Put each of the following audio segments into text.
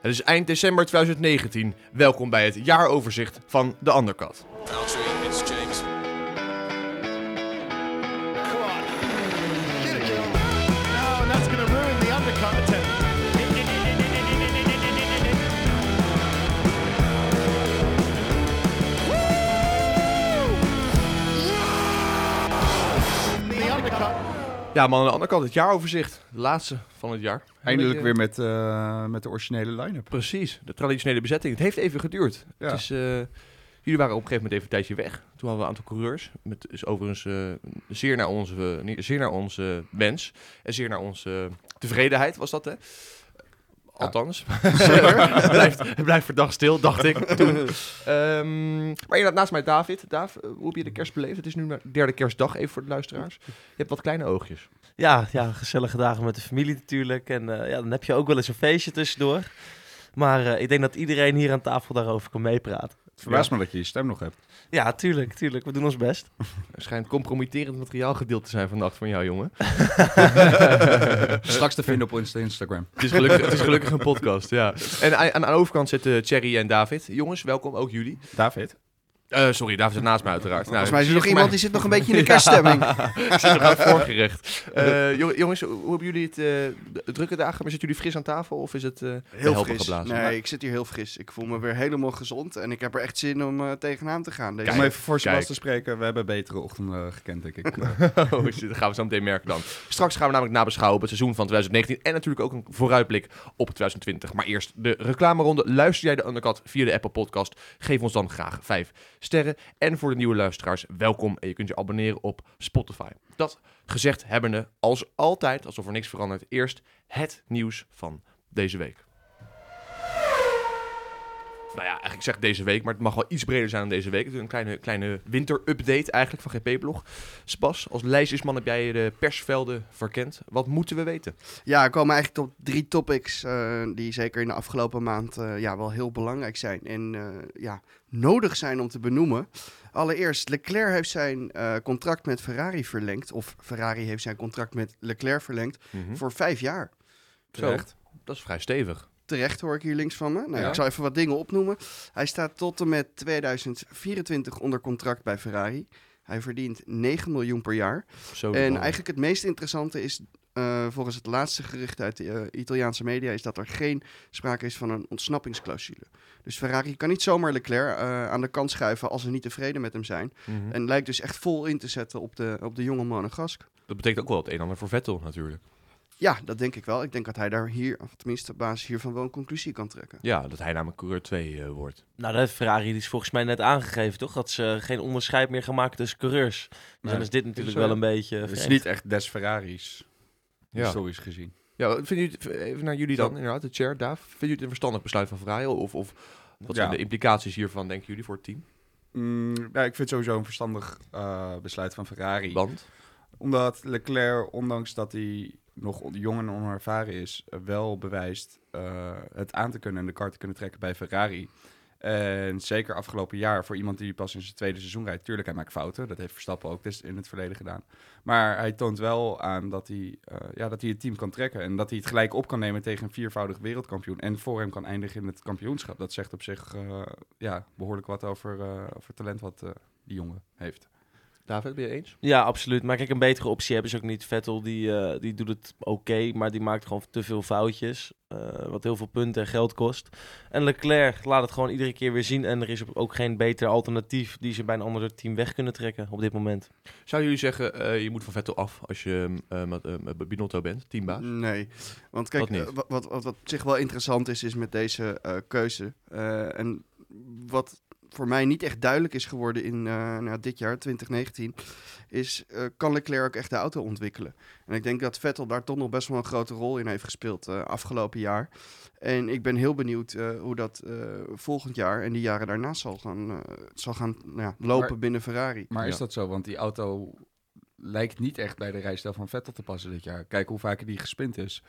Het is eind december 2019. Welkom bij het jaaroverzicht van de Undercut. Ja man, aan de andere kant het jaaroverzicht. De laatste van het jaar. Eindelijk weer met, eh, met de originele line-up. Precies, de traditionele bezetting. Het heeft even geduurd. Ja. Het is, eh, jullie waren op een gegeven moment even een tijdje weg. Toen hadden we een aantal coureurs. Met is overigens eh, zeer naar onze, zeer naar onze wens. En zeer naar onze tevredenheid was dat, hè? Althans. het, blijft, het blijft verdacht stil, dacht ik toen. Ehm, maar inderdaad, naast mij David. Dav, eh, hoe heb je de kerst beleefd? Het is nu de derde kerstdag, even voor de luisteraars. Je hebt wat kleine oogjes. Ja, ja, gezellige dagen met de familie natuurlijk. En eh, ja, dan heb je ook wel eens een feestje tussendoor. Maar eh, ik denk dat iedereen hier aan tafel daarover kan meepraten. Het verbaast me dat je je stem nog hebt. Ja, tuurlijk, tuurlijk. We doen ons best. Er schijnt compromitterend materiaal gedeeld te zijn vannacht van jou, jongen. Straks te vinden op Instagram. Het is gelukkig, het is gelukkig een podcast, ja. En aan, aan de overkant zitten Thierry en David. Jongens, welkom, ook jullie. David? Eh, sorry, David zit naast mij uiteraard. Nou, Volgens mij is er nog iemand die zit nog een beetje in de kerststemming. Ik zit nog aan het voorgerecht. Eh, jong- jongens, hoe hebben jullie het? eh, drukke dagen, maar zitten jullie fris aan tafel of is het eh Heel helpen fris. geblazen? Nee, ik zit hier heel fris. Ik voel me weer helemaal gezond en ik heb er echt zin om eh, tegenaan te gaan. Deze Om even voor Sebas kijk. te spreken, we hebben betere ochtenden gekend, denk ik. Oh, shit, dat gaan we zo meteen merken dan. Straks gaan we namelijk nabeschouwen op het seizoen van 2019 en natuurlijk ook een vooruitblik op 2020. Maar eerst de reclameronde. Luister jij de Undercut via de Apple Podcast? Geef ons dan graag 5 sterren. En voor de nieuwe luisteraars, welkom. En je kunt je abonneren op Spotify. Dat gezegd hebbende, als altijd, alsof er niks verandert, eerst het nieuws van deze week. Nou ja, eigenlijk zeg ik deze week, maar het mag wel iets breder zijn dan deze week. Een kleine, kleine winter-update eigenlijk van GP-blog. Spas, als lijstjesman heb jij de persvelden verkend. Wat moeten we weten? Ja, er komen eigenlijk tot drie topics eh, die zeker in de afgelopen maand eh, ja, wel heel belangrijk zijn en eh, ja, nodig zijn om te benoemen. Allereerst, Leclerc heeft zijn contract met Ferrari verlengd, of Ferrari heeft zijn contract met Leclerc verlengd, voor vijf jaar. Terecht. Dat is vrij stevig. Terecht hoor ik hier links van me. Nou, Ja. Ik zal even wat dingen opnoemen. Hij staat tot en met 2024 onder contract bij Ferrari. Hij verdient 9 miljoen per jaar. Zo En eigenlijk het meest interessante is, eh, volgens het laatste gerucht uit de eh, Italiaanse media, is dat er geen sprake is van een ontsnappingsclausule. Dus Ferrari kan niet zomaar Leclerc eh, aan de kant schuiven als ze niet tevreden met hem zijn. Mhm. En lijkt dus echt vol in te zetten op de, op de jonge Monegask. Dat betekent ook wel het een en ander voor Vettel natuurlijk. Ja, dat denk ik wel. Ik denk dat hij daar hier, of tenminste op basis hiervan, wel een conclusie kan trekken. Ja, dat hij namelijk coureur 2 eh, wordt. Nou, dat heeft Ferrari die is volgens mij net aangegeven, toch? Dat ze geen onderscheid meer gaan maken tussen coureurs. Dus Nee, dan is dit natuurlijk wel een beetje... Het is niet echt des Ferraris, Ja. historisch gezien. Ja, vinden jullie, even naar jullie dan, inderdaad, de chair, Daaf. Vinden jullie het een verstandig besluit van Ferrari? Of, of wat zijn Ja. de implicaties hiervan, denken jullie, voor het team? Mm, ja, ik vind het sowieso een verstandig eh, besluit van Ferrari. Want? Omdat Leclerc, ondanks dat hij nog jong en onervaren is, eh, wel bewijst eh, het aan te kunnen en de kar te kunnen trekken bij Ferrari. En zeker afgelopen jaar, voor iemand die pas in zijn tweede seizoen rijdt, tuurlijk, hij maakt fouten. Dat heeft Verstappen ook dus in het verleden gedaan. Maar hij toont wel aan dat hij, eh, ja, dat hij het team kan trekken. En dat hij het gelijk op kan nemen tegen een viervoudig wereldkampioen. En voor hem kan eindigen in het kampioenschap. Dat zegt op zich ja, behoorlijk wat over, over talent wat die jongen heeft. David, ben je eens? Ja, absoluut. Maar kijk, een betere optie hebben ze ook niet. Vettel, die, eh, die doet het oké, maar die maakt gewoon te veel foutjes. eh, wat heel veel punten en geld kost. En Leclerc laat het gewoon iedere keer weer zien. En er is ook geen beter alternatief die ze bij een ander team weg kunnen trekken op dit moment. Zouden jullie zeggen, eh, je moet van Vettel af als je eh, met, met Binotto bent, teambaas? Nee, want kijk, Wat wat, wat, wat op zich wel interessant is, is met deze eh, keuze. eh, en wat voor mij niet echt duidelijk is geworden in eh, nou, dit jaar, 2019, is eh, kan Leclerc ook echt de auto ontwikkelen? En ik denk dat Vettel daar toch nog best wel een grote rol in heeft gespeeld eh, afgelopen jaar. En ik ben heel benieuwd eh, hoe dat eh, volgend jaar en die jaren daarna zal gaan, eh, zal gaan nou ja, lopen Maar- binnen Ferrari. Maar is dat zo? Want die auto lijkt niet echt bij de rijstijl van Vettel te passen dit jaar. Kijk hoe vaak die gespind is.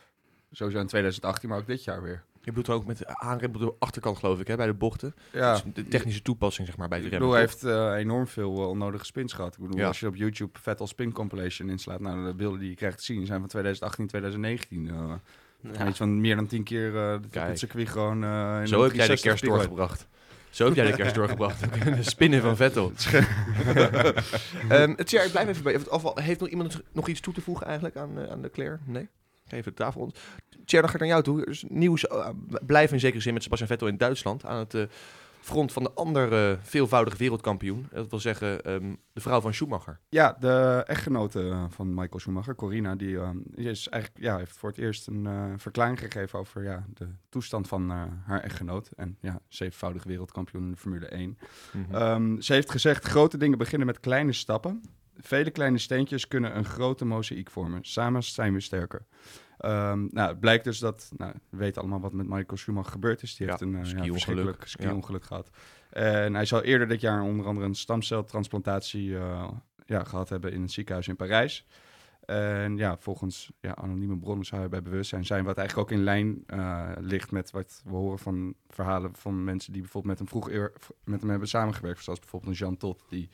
Sowieso in 2018, maar ook dit jaar weer. Je bedoelt ook met aanrem op de achterkant, geloof ik, hè, bij de bochten. Ja, Dus de technische toepassing, zeg maar, bij de remmen. heeft eh, enorm veel eh, onnodige spins gehad. Ik bedoel, Ja. als je op YouTube Vettel spin compilation inslaat, nou, de beelden die je krijgt te zien zijn van 2018, 2019. eh, Ja. Iets van meer dan tien keer eh, het- circuit gewoon... in Zo heb jij de 360 kerst doorgebracht. Zo heb jij de kerst doorgebracht. De spinnen van Vettel. Ehm het jaar, ik blijf even bij. Of, heeft nog iemand nog iets toe te voegen eigenlijk aan, aan de Claire? Nee? Even de tafel rond. Tjer, dan ga ik naar jou toe. Nieuws, eh, blijven in zekere zin met Sebastian Vettel in Duitsland. Aan het eh, front van de andere veelvoudige wereldkampioen. Dat wil zeggen ehm, de vrouw van Schumacher. Ja, de echtgenote eh, van Michael Schumacher, Corina, die, eh, die is eigenlijk, ja, heeft voor het eerst een eh, verklaring gegeven over ja, de toestand van eh, haar echtgenoot. En ja, zevenvoudig wereldkampioen in de Formule 1. Mhm. Ehm, ze heeft gezegd, grote dingen beginnen met kleine stappen. Vele kleine steentjes kunnen een grote mozaïek vormen. Samen zijn we sterker. Ehm, nou, het blijkt dus dat, nou, we weten allemaal wat met Michael Schumacher gebeurd is. Die Ja, heeft een ja, ski-ongeluk. ski-ongeluk gehad. En hij zou eerder dit jaar onder andere een stamceltransplantatie eh, ja, gehad hebben in een ziekenhuis in Parijs. En ja, volgens ja, anonieme bronnen zou hij bij bewustzijn zijn, wat eigenlijk ook in lijn eh, ligt met wat we horen van verhalen van mensen die bijvoorbeeld met hem vroeg eer- met hem hebben samengewerkt. Zoals bijvoorbeeld een Jean Todt, die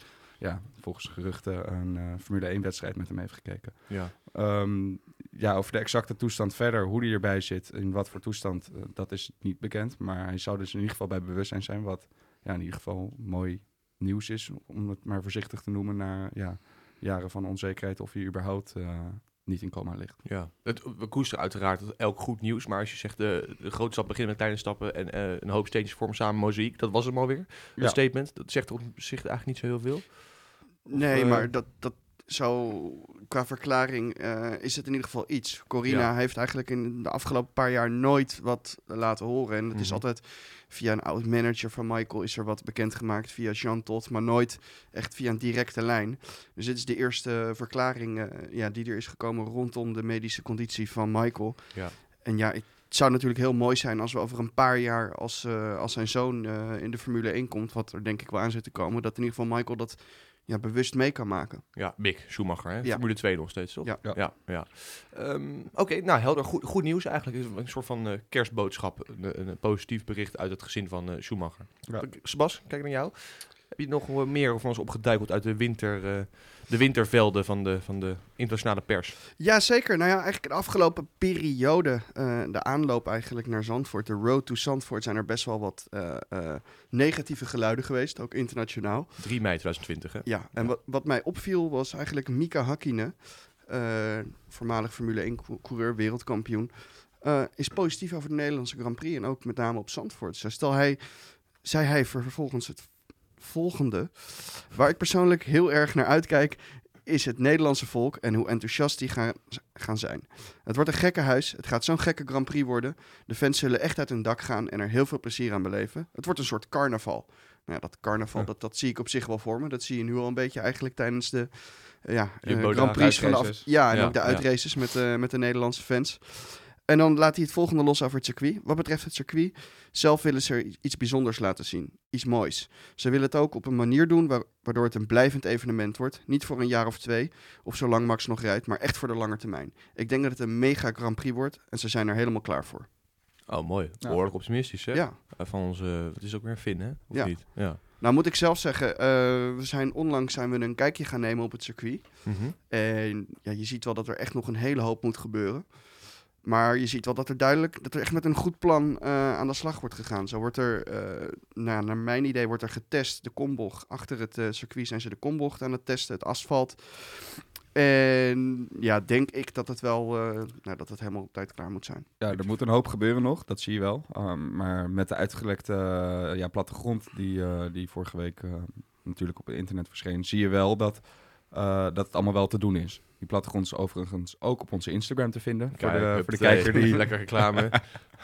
ja, volgens geruchten een eh, Formule 1-wedstrijd met hem heeft gekeken. ja. Ehm, ja, over de exacte toestand verder, hoe hij erbij zit, in wat voor toestand, eh, dat is niet bekend. Maar hij zou dus in ieder geval bij bewustzijn zijn, wat ja, in ieder geval mooi nieuws is, om het maar voorzichtig te noemen, na ja, jaren van onzekerheid of hij überhaupt eh, niet in coma ligt. Ja, het, we koesteren uiteraard elk goed nieuws. Maar als je zegt de, de grote stap beginnen met kleine stappen en een hoop steentjes vormen samen mozaïek, dat was hem alweer. Een Ja. statement. Dat zegt op zich eigenlijk niet zo heel veel. Nee, eh, maar dat, dat zo qua verklaring eh, is het in ieder geval iets. Corina Ja. heeft eigenlijk in de afgelopen paar jaar nooit wat laten horen. En het is Mhm. altijd via een oud manager van Michael is er wat bekendgemaakt via Jean Todt, maar nooit echt via een directe lijn. Dus dit is de eerste verklaring eh, ja, die er is gekomen rondom de medische conditie van Michael. Ja. En ja, het zou natuurlijk heel mooi zijn als we over een paar jaar, als, als zijn zoon in de Formule 1 komt, wat er denk ik wel aan zit te komen, dat in ieder geval Michael dat ja, bewust mee kan maken. Ja, Mick Schumacher, hè? Ja. Formule 2 nog steeds, toch? Ja. Ja. ja, ja. Ehm, Oké, nou helder. Goed, goed nieuws eigenlijk. Een soort van eh, kerstboodschap. Een, een positief bericht uit het gezin van eh, Schumacher. Ja. Sebas, kijk naar jou. Heb je nog wel meer van ons opgeduikeld uit de, winter, eh, de wintervelden van de, van de internationale pers? Ja, zeker. Nou ja, eigenlijk de afgelopen periode, eh, de aanloop eigenlijk naar Zandvoort, de road to Zandvoort, zijn er best wel wat eh, eh, negatieve geluiden geweest, ook internationaal. 3 mei 2020, hè? Ja, en wat, wat mij opviel was eigenlijk Mika Hakkinen, eh, voormalig Formule 1-coureur, wereldkampioen, eh, is positief over de Nederlandse Grand Prix en ook met name op Zandvoort. Stel hij, zei hij vervolgens het volgende, waar ik persoonlijk heel erg naar uitkijk, is het Nederlandse volk en hoe enthousiast die gaan, gaan zijn. Het wordt een gekke huis, het gaat zo'n gekke Grand Prix worden. De fans zullen echt uit hun dak gaan en er heel veel plezier aan beleven. Het wordt een soort carnaval. Nou ja, dat carnaval, Ja. dat, dat zie ik op zich wel voor me. Dat zie je nu al een beetje eigenlijk tijdens de eh, ja, eh, Grand Prix van de af-. Ja, en Ja, ook de uitraces met, eh, met de Nederlandse fans. En dan laat hij het volgende los over het circuit. Wat betreft het circuit, zelf willen ze er iets bijzonders laten zien. Iets moois. Ze willen het ook op een manier doen wa- waardoor het een blijvend evenement wordt. Niet voor een jaar of twee, of zolang Max nog rijdt, maar echt voor de lange termijn. Ik denk dat het een mega Grand Prix wordt en ze zijn er helemaal klaar voor. Oh, mooi. Ja. Behoorlijk optimistisch, hè? Ja. Eh, Van onze, wat is ook weer een Finn, hè? Of Ja. niet? Ja. Nou moet ik zelf zeggen, eh, we zijn onlangs zijn we een kijkje gaan nemen op het circuit. Mhm. En ja, je ziet wel dat er echt nog een hele hoop moet gebeuren. Maar je ziet wel dat er duidelijk, dat er echt met een goed plan eh, aan de slag wordt gegaan. Zo wordt er, eh, nou, naar mijn idee, wordt er getest de kombocht. Achter het eh, circuit zijn ze de kombocht aan het testen, het asfalt. En ja, denk ik dat het wel, nou, dat het helemaal op tijd klaar moet zijn. Ja, er moet een hoop gebeuren nog, dat zie je wel. Um, maar met de uitgelekte ja, plattegrond die, die vorige week natuurlijk op het internet verscheen, zie je wel dat, dat het allemaal wel te doen is. Die plattegrond is overigens ook op onze Instagram te vinden. voor de, Kijk, voor de kijker die... Lekker reclame.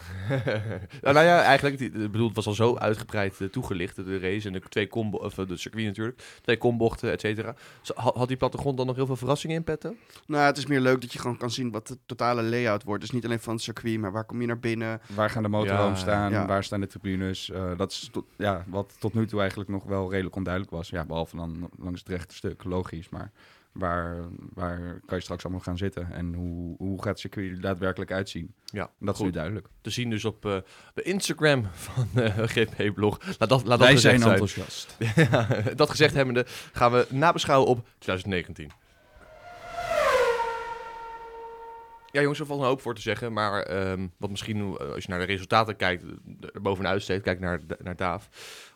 nou, nou ja, eigenlijk, die- bedoel, het was al zo uitgebreid eh, toegelicht, de race en de twee combo, of eh, de circuit natuurlijk, twee kombochten, et cetera. Had, had die plattegrond dan nog heel veel verrassingen in petto? Nou, het is meer leuk dat je gewoon kan zien wat de totale layout wordt. Dus niet alleen van het circuit, maar waar kom je naar binnen? Waar gaan de motorhomes Ja, staan? ja. Waar staan de tribunes? Eh, dat is tot, ja, wat tot nu toe eigenlijk nog wel redelijk onduidelijk was. Ja, behalve dan langs het rechte stuk, logisch. Maar waar, waar kan je straks allemaal gaan zitten? En hoe, hoe gaat het circuit er daadwerkelijk uitzien? Ja, Dat is nu duidelijk. Te zien dus op eh, de Instagram van eh GP Blog. Laat dat, laat Wij zijn zijn. enthousiast. Ja, dat gezegd hebbende gaan we nabeschouwen op 2019. Ja, jongens, er valt een hoop voor te zeggen. Maar ehm, wat misschien, eh, als je naar de resultaten kijkt, eh, er bovenuit steekt, kijk naar, naar Daaf,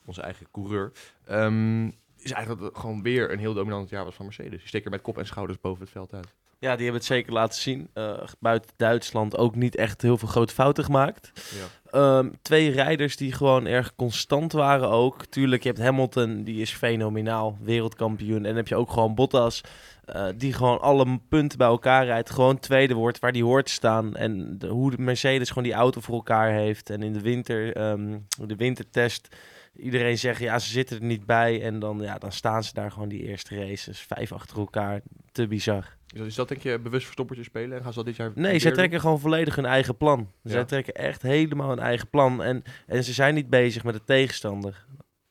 onze eigen coureur. ehm, is eigenlijk gewoon weer een heel dominant jaar was van Mercedes. Die steken er met kop en schouders boven het veld uit. Ja, die hebben het zeker laten zien. Eh, buiten Duitsland ook niet echt heel veel grote fouten gemaakt. Ja. Ehm, twee rijders die gewoon erg constant waren ook. Tuurlijk, je hebt Hamilton, die is fenomenaal, wereldkampioen. En dan heb je ook gewoon Bottas, eh, die gewoon alle punten bij elkaar rijdt. Gewoon tweede wordt waar die hoort te staan. En de- hoe de Mercedes gewoon die auto voor elkaar heeft. En in de winter, ehm, de wintertest, iedereen zegt ja, ze zitten er niet bij. En dan, ja, dan staan ze daar gewoon die eerste races, vijf achter elkaar. Te bizar. Is dat, is dat denk je bewust verstoppertje spelen? En gaan ze dat dit jaar Nee, zij doen? trekken gewoon volledig hun eigen plan. Ja. Zij trekken echt helemaal hun eigen plan. En, en ze zijn niet bezig met de tegenstander.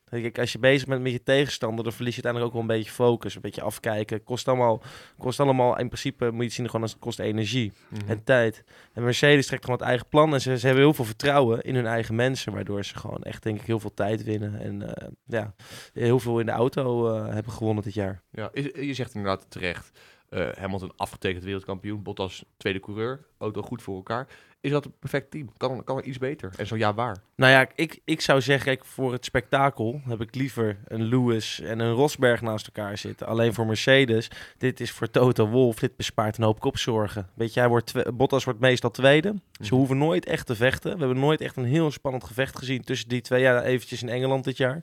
Kijk, als je bezig bent met je tegenstander, dan verlies je uiteindelijk ook wel een beetje focus. Een beetje afkijken. Kost allemaal, kost allemaal in principe, moet je het zien gewoon als het kost energie Mhm. en tijd. En Mercedes trekt gewoon het eigen plan. En ze, ze hebben heel veel vertrouwen in hun eigen mensen. Waardoor ze gewoon echt, denk ik, heel veel tijd winnen. En eh, ja, heel veel in de auto eh, hebben gewonnen dit jaar. Ja, je zegt inderdaad terecht. Eh Hamilton afgetekend wereldkampioen, Bottas tweede coureur, auto goed voor elkaar. Is dat een perfect team? Kan, kan er iets beter? En zo ja, waar? Nou ja, ik, ik zou zeggen, kijk, voor het spektakel heb ik liever een Lewis en een Rosberg naast elkaar zitten. Alleen voor Mercedes, dit is voor Toto Wolff, dit bespaart een hoop kopzorgen. Weet je, hij wordt Bottas wordt meestal tweede. Ze Mhm. hoeven nooit echt te vechten. We hebben nooit echt een heel spannend gevecht gezien tussen die twee. Ja, eventjes in Engeland dit jaar.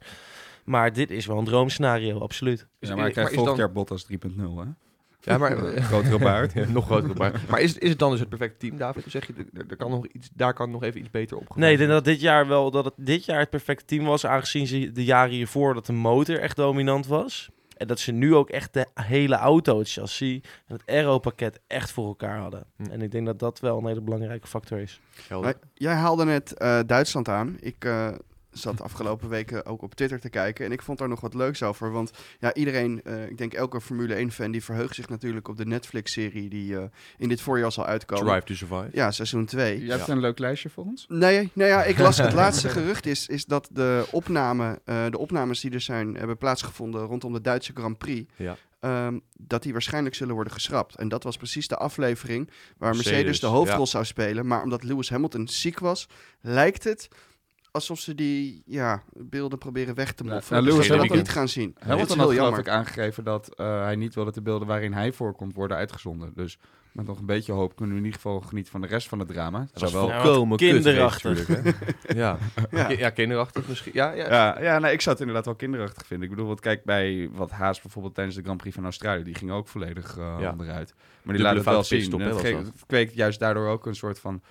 Maar dit is wel een droomscenario, absoluut. Ja, maar hij krijgt volgend dan- jaar Bottas 3.0, hè? Ja, maar... Grotere baard. Ja, nog groter. Maar, maar is, is het dan dus het perfecte team, David? Zeg je, er, er kan nog iets, daar kan nog even iets beter op Nee, ik denk dat dit jaar wel dat het dit jaar het perfecte team was, aangezien ze de jaren hiervoor dat de motor echt dominant was. En dat ze nu ook echt de hele auto, het chassis en het aero-pakket echt voor elkaar hadden. Hm. En ik denk dat dat wel een hele belangrijke factor is. Maar jij haalde net eh, Duitsland aan. Ik eh, zat de afgelopen weken ook op Twitter te kijken. En ik vond daar nog wat leuks over. Want ja, iedereen, eh, ik denk elke Formule 1-fan, die verheugt zich natuurlijk op de Netflix-serie die eh, in dit voorjaar zal uitkomen. Drive to Survive. Ja, seizoen 2. Jij hebt een leuk lijstje voor ons? Nee, nou ja, ik las het laatste gerucht is, is dat de, opname, eh, de opnames die er zijn hebben plaatsgevonden rondom de Duitse Grand Prix, Ja. ehm, dat die waarschijnlijk zullen worden geschrapt. En dat was precies de aflevering waar Mercedes, Mercedes, de hoofdrol ja. zou spelen. Maar omdat Lewis Hamilton ziek was, lijkt het alsof ze die ja, beelden proberen weg te Nou, moffelen. nou, dus Lewis we dat niet gaan zien. Is had heel geloof ik aangegeven dat eh, hij niet wil dat de beelden waarin hij voorkomt worden uitgezonden. Dus met nog een beetje hoop kunnen we in ieder geval genieten van de rest van het drama. Dat wel... Volkomen kinderachtig. natuurlijk, hè? ja. Ja. Ja. kinderachtig misschien. Ja, ja. Ja, ja nee, ik zou het inderdaad wel kinderachtig vinden. Ik bedoel, wat kijk bij wat Haas bijvoorbeeld tijdens de Grand Prix van Australië, die ging ook volledig eh, Ja. onderuit. Maar die laat het wel zien. dat. het kweekt juist daardoor ook een soort van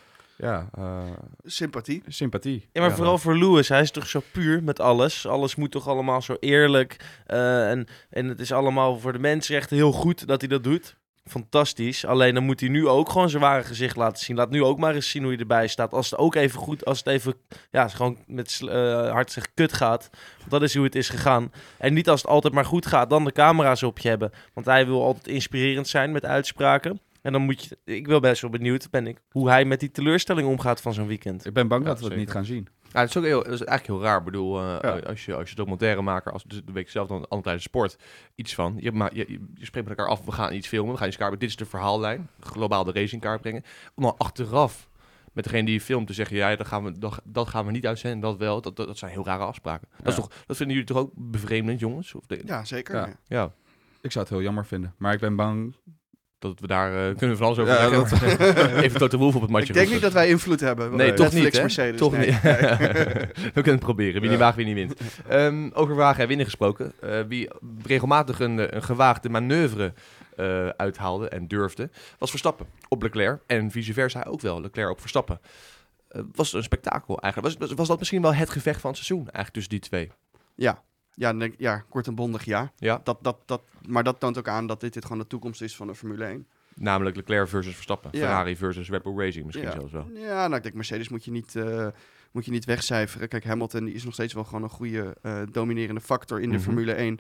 ja, eh, Sympathie. sympathie. Ja, maar Ja. vooral voor Lewis, hij is toch zo puur met alles. Alles moet toch allemaal zo eerlijk. eh, en, en het is allemaal voor de mensenrechten heel goed dat hij dat doet. Fantastisch. Alleen dan moet hij nu ook gewoon zijn ware gezicht laten zien. Laat nu ook maar eens zien hoe hij erbij staat. Als het ook even goed, als het even, ja, gewoon met sl- eh, zeg kut gaat. Want dat is hoe het is gegaan. En niet als het altijd maar goed gaat, dan de camera's op je hebben. Want hij wil altijd inspirerend zijn met uitspraken. En dan moet je, ik wil best wel benieuwd, ben ik, hoe hij met die teleurstelling omgaat van zo'n weekend. Ik ben bang Ja, dat we het zeker. niet gaan zien. Ja, dat is ook heel, dat is eigenlijk heel raar. Ik bedoel, eh, Ja. als, je, als je documentairemaker, als dus de week zelf dan altijd de sport, iets van. Je, ma- je, je, spreekt met elkaar af, we gaan iets filmen, we gaan iets kaart. Dit is de verhaallijn, globaal de race in kaart brengen. Om dan achteraf met degene die je filmt te zeggen, ja, dat gaan we, dat, dat gaan we niet uitzenden, dat wel. Dat, dat, dat zijn heel rare afspraken. Dat, is toch, dat vinden jullie toch ook bevreemdend, jongens? Of de- Ja, zeker. Ja, Ik zou het heel jammer vinden. Maar ik ben bang... dat we daar, eh, kunnen we van alles over Ja. Even Toto Wolf op het matje Ik denk roepen. niet dat wij invloed hebben. Nee, op toch niet, Netflix? Mercedes, Toch nee. niet. we kunnen het proberen. Wie Ja. niet waagt, wie niet wint. Ehm, over wagen en winnen gesproken. Eh, wie regelmatig een, eh, een gewaagde manoeuvre eh, uithaalde en durfde, was Verstappen op Leclerc. En vice versa ook wel, Leclerc op Verstappen. Eh, was een spektakel eigenlijk. Was, was, was dat misschien wel het gevecht van het seizoen eigenlijk tussen die twee? Ja. Ja, denk ja, kort en bondig ja. Ja. Dat, dat, dat, maar dat toont ook aan dat dit, dit gewoon de toekomst is van de Formule 1. Namelijk Leclerc versus Verstappen. Ja. Ferrari versus Red Bull Racing misschien Ja. zelfs wel. Ja, nou, ik denk Mercedes moet je niet, eh, moet je niet wegcijferen. Kijk, Hamilton die is nog steeds wel gewoon een goede eh, dominerende factor in de Mhm. Formule 1.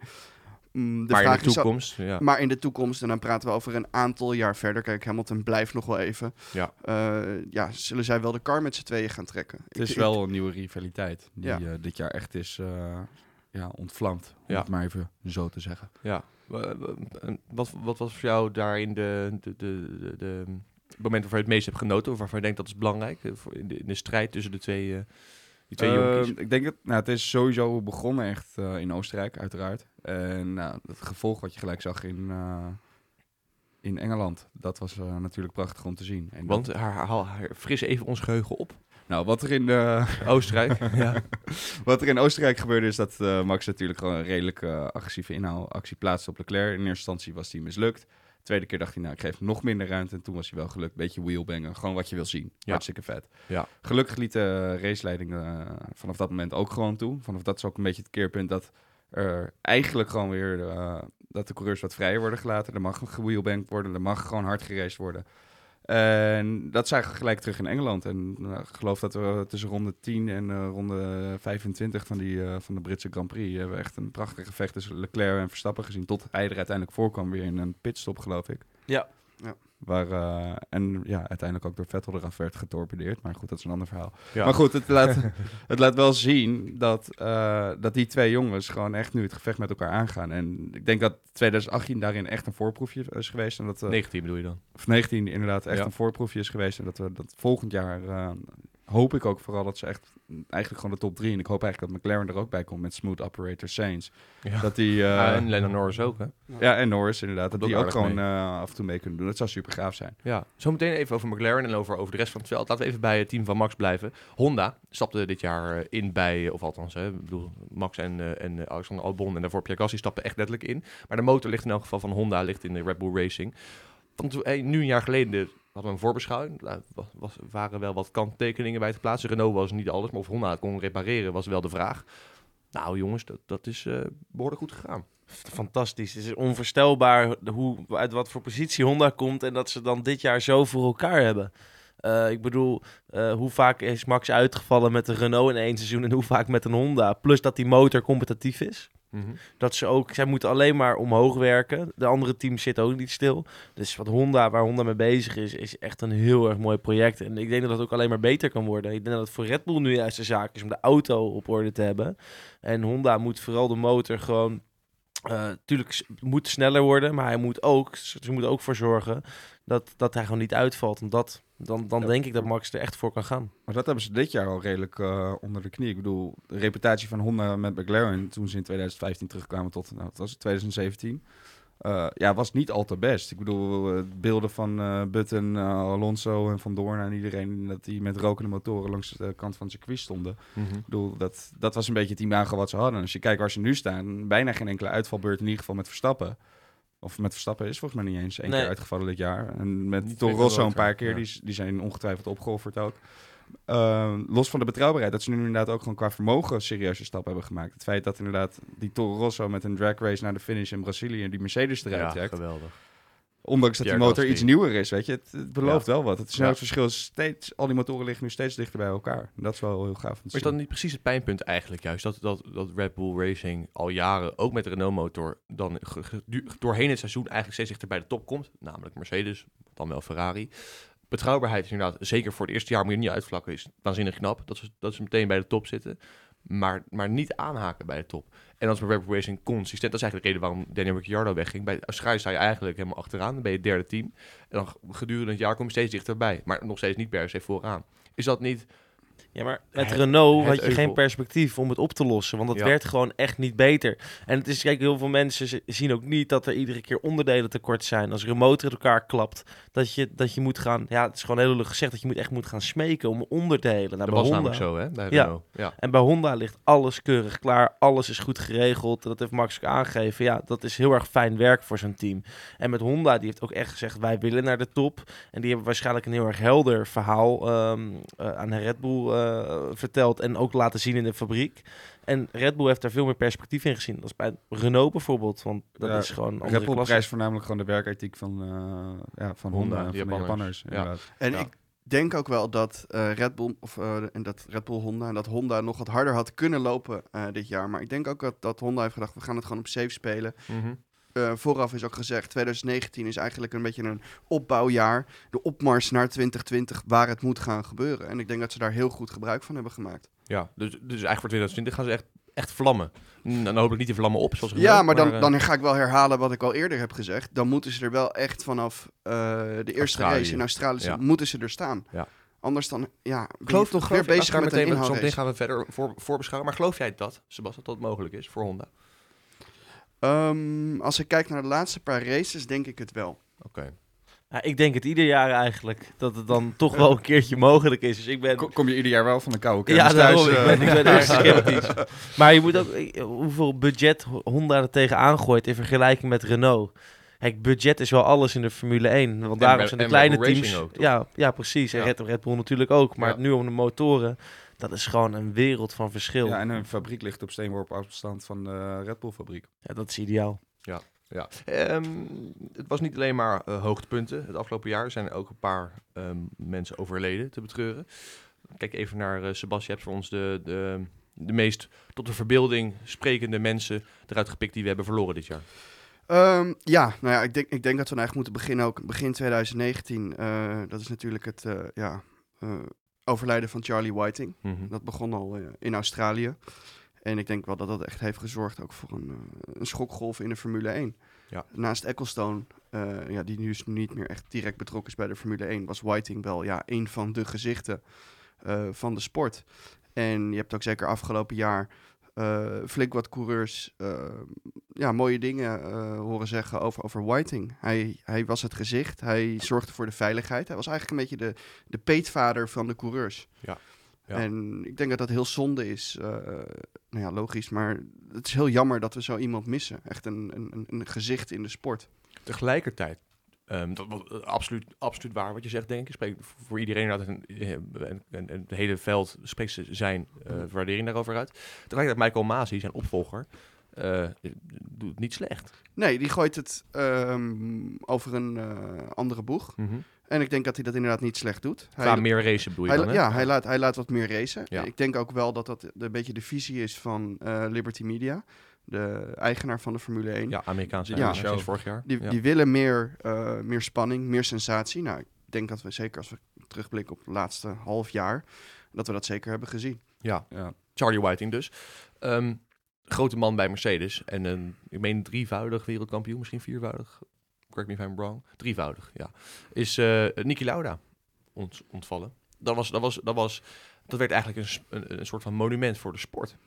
Mm, de maar in de is al- toekomst, ja. maar in de toekomst, en dan praten we over een aantal jaar verder. Kijk, Hamilton blijft nog wel even. Ja. Eh, ja, zullen zij wel de car met z'n tweeën gaan trekken? Het is Ik- wel een nieuwe rivaliteit die Ja. dit jaar echt is eh, ja, ontvlamd. Om Ja. het maar even zo te zeggen. Ja. Wat, wat was voor jou daarin de, de, de, de, de, moment waarvan je het meest hebt genoten? Of waarvan je denkt dat is belangrijk eh, voor in, de, in de strijd tussen de twee, eh, die twee jonkies? ik denk dat nou, het is sowieso begonnen echt eh, in Oostenrijk, uiteraard. En nou, het gevolg wat je gelijk zag in, in Engeland, dat was natuurlijk prachtig om te zien. En Want dat- haar, haar, haar, fris even ons geheugen op. nou, wat er in eh, Oostenrijk. ja. Wat er in Oostenrijk gebeurde is dat eh, Max natuurlijk gewoon een redelijk eh, agressieve inhaalactie plaatste op Leclerc. In eerste instantie was die mislukt. De tweede keer dacht hij, nou, ik geef nog minder ruimte. En toen was hij wel gelukt. Beetje wheelbangen. Gewoon wat je wil zien. Ja. Hartstikke vet. Ja. Gelukkig liet de raceleiding vanaf dat moment ook gewoon toe. Vanaf dat is ook een beetje het keerpunt dat er eigenlijk gewoon weer... dat de coureurs wat vrijer worden gelaten. Er mag gewheelbankt worden. Er mag gewoon hard geraced worden. En dat zagen we gelijk terug in Engeland. En nou, ik geloof dat we tussen ronde 10 en eh, ronde 25 van, die, eh, van de Britse Grand Prix... hebben we echt een prachtig gevecht tussen Leclerc en Verstappen gezien. Tot hij er uiteindelijk voorkwam weer in een pitstop, geloof ik. Ja. Ja. Waar, eh, en ja, uiteindelijk ook door Vettel eraf werd getorpedeerd. Maar goed, dat is een ander verhaal. Ja. Maar goed, het laat, het laat wel zien dat, eh, dat die twee jongens gewoon echt nu het gevecht met elkaar aangaan. En ik denk dat 2018 daarin echt een voorproefje is geweest. En dat, eh, 19 bedoel je dan? of 19 inderdaad echt Ja. een voorproefje is geweest. En dat we dat volgend jaar eh, hoop ik ook vooral dat ze echt eigenlijk gewoon de top 3. En ik hoop eigenlijk dat McLaren er ook bij komt met Smooth Operator Saints. Ja. Dat die, eh, en Lennon Norris ook, hè? ja, en Norris inderdaad. Dat die ook gewoon eh, af en toe mee kunnen doen. Dat zou super gaaf zijn. Ja, zometeen even over McLaren en over, over de rest van het veld. Laten we even bij het team van Max blijven. Honda stapte dit jaar eh, in bij, of althans, hè, ik bedoel, Max en, en Alexander Albon en daarvoor Pierre Gasly stapten echt letterlijk in. Maar de motor ligt in elk geval van Honda, ligt in de Red Bull Racing. Want nu een jaar geleden hadden we een voorbeschouwing. Er was, waren wel wat kanttekeningen bij te plaatsen. Renault was niet alles, maar of Honda het kon repareren was wel de vraag. Nou jongens, dat, dat is eh behoorlijk goed gegaan. Fantastisch. Het is onvoorstelbaar hoe, uit wat voor positie Honda komt en dat ze dan dit jaar zo voor elkaar hebben. Eh, ik bedoel, eh, hoe vaak is Max uitgevallen met een Renault in één seizoen en hoe vaak met een Honda? Plus dat die motor competitief is. Dat ze ook, zij moeten alleen maar omhoog werken. De andere teams zitten ook niet stil. Dus wat Honda, waar Honda mee bezig is, is echt een heel erg mooi project. En ik denk dat het ook alleen maar beter kan worden. Ik denk dat het voor Red Bull nu juist de zaak is om de auto op orde te hebben. En Honda moet vooral de motor gewoon. Eh tuurlijk s- moet sneller worden, maar hij moet ook, ze moeten ook voor zorgen dat, dat hij gewoon niet uitvalt. Want dat, dan, dan Ja. denk ik dat Max er echt voor kan gaan. Maar dat hebben ze dit jaar al redelijk eh, onder de knie. Ik bedoel, de reputatie van Honda met McLaren toen ze in 2015 terugkwamen tot, nou, wat was het, 2017. Eh, ja, was niet al te best. Ik bedoel, eh, beelden van eh Button, Alonso en Van Doorn en iedereen... dat die met rokende motoren langs de kant van het circuit stonden. Ik bedoel, dat, dat was een beetje het imago wat ze hadden. En als je kijkt waar ze nu staan, bijna geen enkele uitvalbeurt in ieder geval met Verstappen. Of met Verstappen is volgens mij niet eens één Nee. keer uitgevallen dit jaar. En met Toro Rosso een paar keer, ja. die, die zijn ongetwijfeld opgeofferd ook. Ehm, los van de betrouwbaarheid, dat ze nu inderdaad ook gewoon qua vermogen serieuze stappen hebben gemaakt. Het feit dat inderdaad die Toro Rosso met een drag race naar de finish in Brazilië die Mercedes eruit Ja, trekt. geweldig. Ondanks dat die motor iets nieuwer is, weet je. Het, het belooft wel wat. Het Ja. snelheidsverschil is steeds... Al die motoren liggen nu steeds dichter bij elkaar. En dat is wel heel gaaf om te Maar is dat niet precies het pijnpunt eigenlijk juist? Dat, dat, dat Red Bull Racing al jaren, ook met de Renault-motor, dan ge- ge- du- doorheen het seizoen eigenlijk steeds dichter bij de top komt. Namelijk Mercedes, dan wel Ferrari. Betrouwbaarheid is inderdaad, zeker voor het eerste jaar moet je niet uitvlakken, is waanzinnig knap. Dat ze, dat ze meteen bij de top zitten. Maar, maar niet aanhaken bij de top. En als Bull Racing consistent, dat is eigenlijk de reden waarom Daniel Ricciardo wegging. Bij Australië sta je eigenlijk helemaal achteraan, dan ben je het derde team. En dan gedurende het jaar kom je steeds dichterbij. Maar nog steeds niet per se vooraan. Is dat niet Ja, maar met Het- Renault het had je euvel. geen perspectief om het op te lossen. Want het Ja. werd gewoon echt niet beter. En het is, kijk, heel veel mensen zien ook niet dat er iedere keer onderdelen tekort zijn. Als er een motor in elkaar klapt, dat je, dat je moet gaan... Ja, het is gewoon heel lullig gezegd dat je moet echt moet gaan smeken om onderdelen. Nou, Dat was Honda, namelijk zo, hè? Bij Ja. Renault. Ja. En bij Honda ligt alles keurig klaar. Alles is goed geregeld. Dat heeft Max ook aangegeven. Ja, dat is heel erg fijn werk voor zo'n team. En met Honda, die heeft ook echt gezegd... wij willen naar de top. En die hebben waarschijnlijk een heel erg helder verhaal... ehm, eh, aan Red Bull eh, verteld. En ook laten zien in de fabriek. En Red Bull heeft daar veel meer perspectief in gezien. Dat is bij Renault bijvoorbeeld. Want dat Ja, is gewoon een Red andere Bull klasse. prijst voornamelijk gewoon de werkethiek van, eh, ja, van Honda, Honda, en van de Japanners. Japanners. Ja. En Ja. ik denk ook wel dat eh, Red Bull of en dat Red Bull Honda en dat Honda nog wat harder had kunnen lopen eh, dit jaar. Maar ik denk ook dat, dat Honda heeft gedacht, we gaan het gewoon op safe spelen. Mhm. Eh, vooraf is ook gezegd, 2019 is eigenlijk een beetje een opbouwjaar. De opmars naar 2020 waar het moet gaan gebeuren. En ik denk dat ze daar heel goed gebruik van hebben gemaakt. Ja, dus, dus eigenlijk voor 2020 gaan ze echt, echt vlammen. En dan hopelijk niet de vlammen op, zoals Ja, maar dan, eh, dan ga ik wel herhalen wat ik al eerder heb gezegd. Dan moeten ze er wel echt vanaf eh, de eerste Australië. race in Australië, Ja. moeten ze er staan. Ja. Anders dan, ja, ben Geloof toch weer bezig met een meteen, meteen inhaalrace. gaan we verder voor, voorbeschouwen. Maar geloof jij dat, Sebastian, dat het mogelijk is voor Honda? Ehm, als ik kijk naar de laatste paar races, denk ik het wel. Oké. Ja, ik denk het ieder jaar eigenlijk, dat het dan toch wel een keertje mogelijk is. Dus ik ben... Ko- Kom je ieder jaar wel van de koude Ja, kermis daarom. thuis? ik, eh, ben, ik ben erg sceptisch. Maar je moet ook... Hoeveel budget Honda er tegenaan gooit in vergelijking met Renault. Kijk, budget is wel alles in de Formule 1. Want daarom zijn de kleine teams... Ook, ja, ja, precies. En Ja. Red, Red Bull natuurlijk ook. Maar Ja. nu om de motoren, dat is gewoon een wereld van verschil. ja, Ja, en een fabriek ligt op steenworp afstand van de Red Bull fabriek. dat is ideaal. Ja. Ehm, het was niet alleen maar eh, hoogtepunten het afgelopen jaar. Er zijn ook een paar ehm, mensen overleden te betreuren. Kijk even naar eh Sebastian. Je hebt voor ons de, de, de meest tot de verbeelding sprekende mensen eruit gepikt die we hebben verloren dit jaar. Ehm, ja, nou ja, ik denk, ik denk dat we eigenlijk moeten beginnen ook begin 2019. eh, dat is natuurlijk het eh, ja, eh, overlijden van Charlie Whiting. Mhm. Dat begon al eh, in Australië. En ik denk wel dat dat echt heeft gezorgd ook voor een, eh, een schokgolf in de Formule 1. Ja. Naast Ecclestone, eh, ja, die nu dus niet meer echt direct betrokken is bij de Formule 1, was Whiting wel ja, een van de gezichten van de sport. En je hebt ook zeker afgelopen jaar flink wat coureurs eh, ja, mooie dingen eh, horen zeggen over, over Whiting. Hij, hij was het gezicht, hij zorgde voor de veiligheid. Hij was eigenlijk een beetje de, de peetvader van de coureurs. Ja. Ja. En ik denk dat dat heel zonde is. eh, nou ja, logisch, maar het is heel jammer dat we zo iemand missen. Echt een, een- een gezicht in de sport. Tegelijkertijd, ehm, dat was eh, absoluut, absoluut waar wat je zegt, denk ik. Spreekt voor iedereen inderdaad een, eh, hele veld spreekt zijn eh, waardering daarover uit. Tegelijkertijd Michael Masi, zijn opvolger, doet het niet slecht. Nee, die gooit het ehm, over een andere boeg. En ik denk dat hij dat inderdaad niet slecht doet. Qua meer racen bedoel je hij, dan, ja, hij laat, hij laat wat meer racen. Ja. Ik denk ook wel dat dat een beetje de visie is van Liberty Media, de eigenaar van de Formule 1. Ja, Amerikaanse Ja. sinds vorig jaar. Die, ja. die willen meer, eh, meer spanning, meer sensatie. Nou, ik denk dat we zeker als we terugblikken op het laatste half jaar, dat we dat zeker hebben gezien. ja, Ja. Charlie Whiting dus. Ehm, grote man bij Mercedes. En een, ik meen drievoudig wereldkampioen, misschien viervoudig. Correct me if I'm wrong. Drievoudig, ja. Is eh Niki Lauda ont, ontvallen. Dat, was, dat, was, dat, was, dat werd eigenlijk een, een, een soort van monument voor de sport.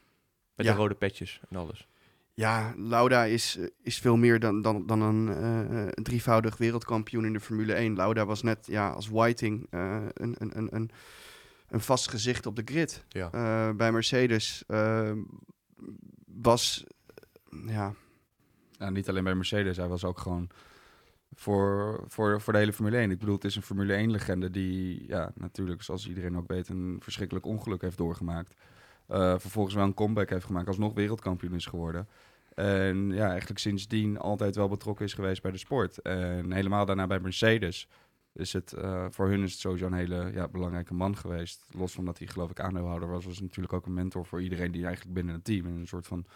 Met Ja. de rode petjes en alles. Ja, Lauda is, eh, is veel meer dan, dan, dan een eh, een drievoudig wereldkampioen in de Formule 1. Lauda was net ja, als Whiting eh, een, een, een, een, een vast gezicht op de grid. Ja. Eh, bij Mercedes eh, was, eh, ja, Ja, niet alleen bij Mercedes, hij was ook gewoon voor, voor, voor de hele Formule 1. Ik bedoel, het is een Formule 1-legende die, ja, natuurlijk, zoals iedereen ook weet, een verschrikkelijk ongeluk heeft doorgemaakt. Eh, vervolgens wel een comeback heeft gemaakt, alsnog wereldkampioen is geworden. En ja, eigenlijk sindsdien altijd wel betrokken is geweest bij de sport. En helemaal daarna bij Mercedes is het, eh, voor hun is het sowieso een hele ja, belangrijke man geweest. Los van dat hij geloof ik aandeelhouder was, was natuurlijk ook een mentor voor iedereen die eigenlijk binnen het team, een soort van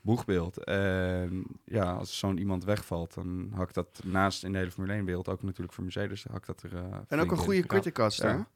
boegbeeld. En ja, als zo'n iemand wegvalt, dan hakt dat naast in de hele Formule 1-wereld ook natuurlijk voor Mercedes, hakt dat er eh, en ook een in. goede Ja. criticaster. Ja.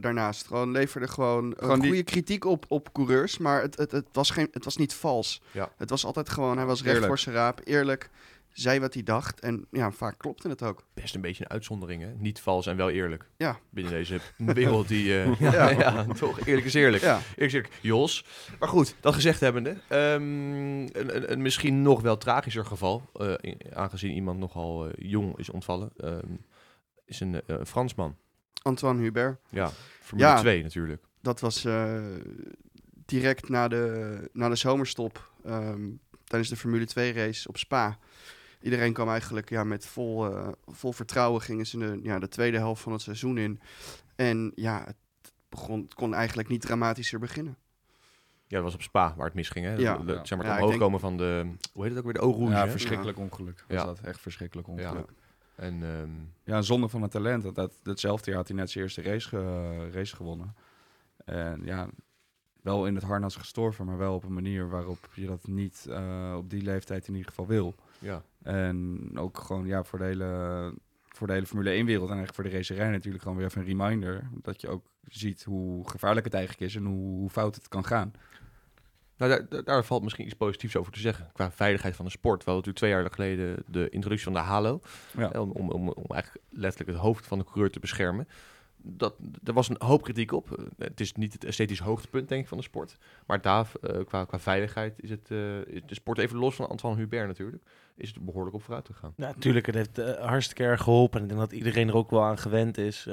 Daarnaast gewoon leverde gewoon, Gewoon een die- goede kritiek op, op coureurs, maar het, het, het, was geen, het was niet vals. Ja. Het was altijd gewoon, hij was recht Eerlijk. voor zijn raap, eerlijk, zei wat hij dacht en ja, vaak klopte het ook. Best een beetje een uitzondering, hè? Niet vals en wel eerlijk. Ja. Binnen deze wereld die... eh, ja, ja. toch? Eerlijk is eerlijk. Ja. Eerlijk is eerlijk. Jos. Maar goed, dat gezegd hebbende. ehm, een, een, een misschien nog wel tragischer geval, eh, in- aangezien iemand nogal eh, jong is ontvallen, ehm, is een eh, een Fransman. Antoine Hubert. Ja, Formule Ja. 2 natuurlijk. Dat was eh, direct na de, na de zomerstop ehm, tijdens de Formule 2 race op Spa. Iedereen kwam eigenlijk ja, met vol, eh, vol vertrouwen gingen ze de, ja, de tweede helft van het seizoen in. En ja, het, begon, het kon eigenlijk niet dramatischer beginnen. Ja, dat was op Spa waar het misging, hè? Ja. De- Ja. zeg maar Ja, het ik omhoog komen van de... Hoe heet het ook weer? De Rouge, Ja, hè? verschrikkelijk ongeluk. Was Ja. dat echt verschrikkelijk Ja. ongeluk. En ehm, Ja, een zonde van het talent. Dat, dat, datzelfde jaar had hij net zijn eerste race, ge- race gewonnen. En ja, wel in het harnas gestorven, maar wel op een manier waarop je dat niet eh, op die leeftijd in ieder geval wil. ja. En ook gewoon ja, voor de hele voor de hele Formule 1-wereld en eigenlijk voor de racerij natuurlijk gewoon weer even een reminder. Dat je ook ziet hoe gevaarlijk het eigenlijk is en hoe, hoe fout het kan gaan. Nou, daar, valt misschien iets positiefs over te zeggen. Qua veiligheid van de sport. We hadden natuurlijk twee jaar geleden de introductie van de halo. Ja. Om, om, om, om eigenlijk letterlijk het hoofd van de coureur te beschermen. Dat, er was een hoop kritiek op. Eh, Het is niet het esthetisch hoogtepunt, denk ik, van de sport. Maar daar, eh, qua, qua veiligheid, is, het, eh, de sport even los van Antoine Hubert natuurlijk. Is het behoorlijk op vooruit gegaan. Ja, natuurlijk, het heeft eh, hartstikke erg geholpen. En ik denk dat iedereen er ook wel aan gewend is.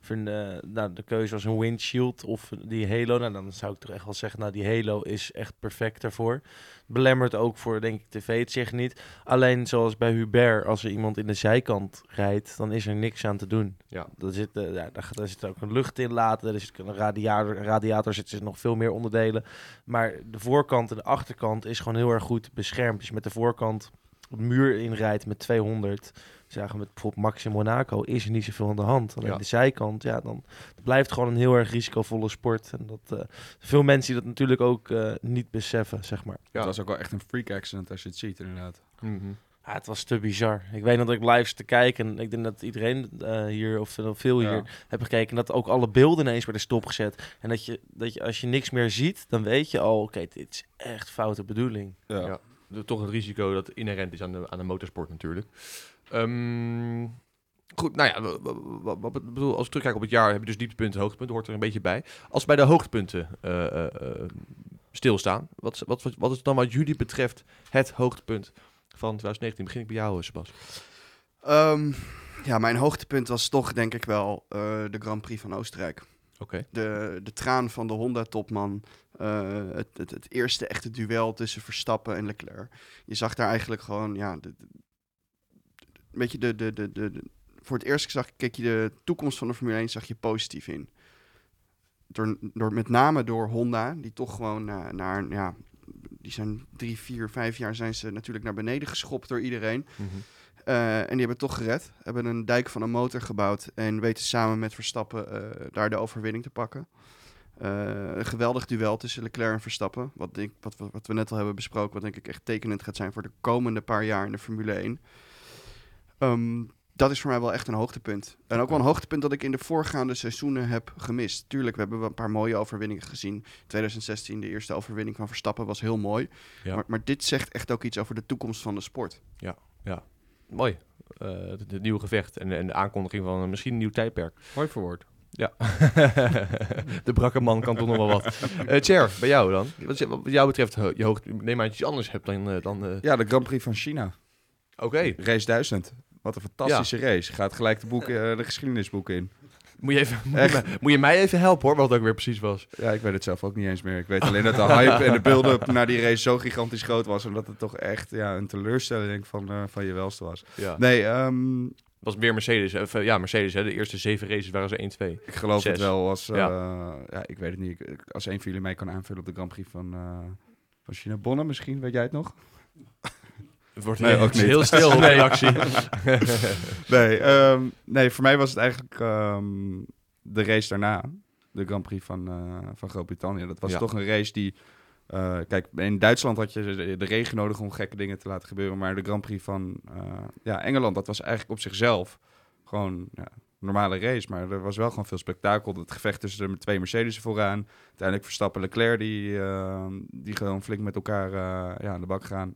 Vind, eh, nou, de keuze was een windshield of die halo. Nou, dan zou ik toch echt wel zeggen, nou, die halo is echt perfect daarvoor. Belemmert ook voor, denk ik, tv het zich niet. Alleen zoals bij Hubert, als er iemand in de zijkant rijdt, dan is er niks aan te doen. Ja. Daar zit, ja, daar, daar zit ook een lucht in laten. Er zit een radiator, een radiator zit, zit nog veel meer onderdelen. Maar de voorkant en de achterkant is gewoon heel erg goed beschermd. Dus met de voorkant muur inrijdt met 200. Zagen we met bijvoorbeeld Max in Monaco, is er niet zoveel aan de hand. Alleen Ja. de zijkant, ja, dan blijft gewoon een heel erg risicovolle sport. En dat eh, veel mensen die dat natuurlijk ook eh, niet beseffen, zeg maar. Ja. Het was ook wel echt een freak accident als je het ziet inderdaad. Mhm. Ja, het was te bizar. Ik weet nog dat ik live zat te kijken. En ik denk dat iedereen eh, hier, of veel hier, Ja. hebben gekeken. En dat ook alle beelden ineens werden stopgezet. En dat je, dat je als je niks meer ziet, dan weet je al, oké, dit is echt foute bedoeling. Ja. Ja. De- toch het risico dat inherent is aan de, aan de motorsport natuurlijk. Ehm, goed, nou ja, wat, bedoel, als we terugkijken op het jaar, heb je dus dieptepunten, hoogtepunten, hoort er een beetje bij. Als we bij de hoogtepunten eh, eh, eh, stilstaan, wat, is- wat, wat, wat is dan wat jullie betreft het hoogtepunt van 2019? Begin ik bij jou, Sebas. Ehm, ja, mijn hoogtepunt was toch denk ik wel de Grand Prix van Oostenrijk. De, de traan van de Honda-topman. Eh, het, het, het eerste echte duel tussen Verstappen en Leclerc. Je zag daar eigenlijk gewoon, ja, de, de- een beetje de, de, de, de, voor het eerst zag, keek je de toekomst van de Formule 1 zag je positief in. Door, door, met name door Honda, die toch gewoon eh, naar, ja, die zijn drie, vier, vijf jaar zijn ze natuurlijk naar beneden geschopt door iedereen. Mhm. Eh, en die hebben toch gered. Hebben een dijk van een motor gebouwd. En weten samen met Verstappen daar de overwinning te pakken. Eh, een geweldig duel tussen Leclerc en Verstappen. Wat, denk, wat, we- wat we net al hebben besproken. Wat denk ik echt tekenend gaat zijn voor de komende paar jaar in de Formule 1. Ehm, dat is voor mij wel echt een hoogtepunt. En ook wel een hoogtepunt dat ik in de voorgaande seizoenen heb gemist. Tuurlijk, we hebben een paar mooie overwinningen gezien. 2016, de eerste overwinning van Verstappen, was heel mooi. Ja. Maar, maar dit zegt echt ook iets over de toekomst van de sport. Mooi. Eh, het, het nieuwe gevecht en, en de aankondiging van misschien een nieuw tijdperk. Mooi verwoord. Ja. de brakke man kan toch nog wel wat. Eh Cher, bij jou dan? Wat, jou betreft, ho- je hoogte, neem maar dat je iets anders hebt dan... eh, dan eh, Ja, de Grand Prix van China. Oké, Race 1000. Wat een fantastische race. Gaat gelijk de, boeken, eh, de geschiedenisboeken in. moet je, even, moet, je mij, moet je mij even helpen hoor, wat het ook weer precies was. Ja, ik weet het zelf ook niet eens meer. Ik weet alleen dat de hype en de build-up naar die race zo gigantisch groot was. En dat het toch echt ja, een teleurstelling van, eh, van je welste was. Ja. Nee, Het was meer Mercedes. Of, eh, ja, Mercedes. Hè. De eerste zeven races waren ze 1-2. ik geloof het wel als... eh, Ja. ja. ik weet het niet. Als een van jullie mij kan aanvullen op de Grand Prix van, eh, van China. Bonne misschien, weet jij het nog? Het wordt Nee, heel, ook niet. heel stil op reactie. Nee, ehm, nee, voor mij was het eigenlijk ehm, de race daarna. De Grand Prix van, van Groot-Brittannië. Dat was Ja. toch een race die... eh, kijk, in Duitsland had je de, regen nodig om gekke dingen te laten gebeuren. Maar de Grand Prix van eh, ja, Engeland, dat was eigenlijk op zichzelf gewoon ja, een normale race. Maar er was wel gewoon veel spektakel. Het gevecht tussen de twee Mercedes vooraan. Uiteindelijk Verstappen en Leclerc die, eh, die gewoon flink met elkaar ja, aan de bak gaan.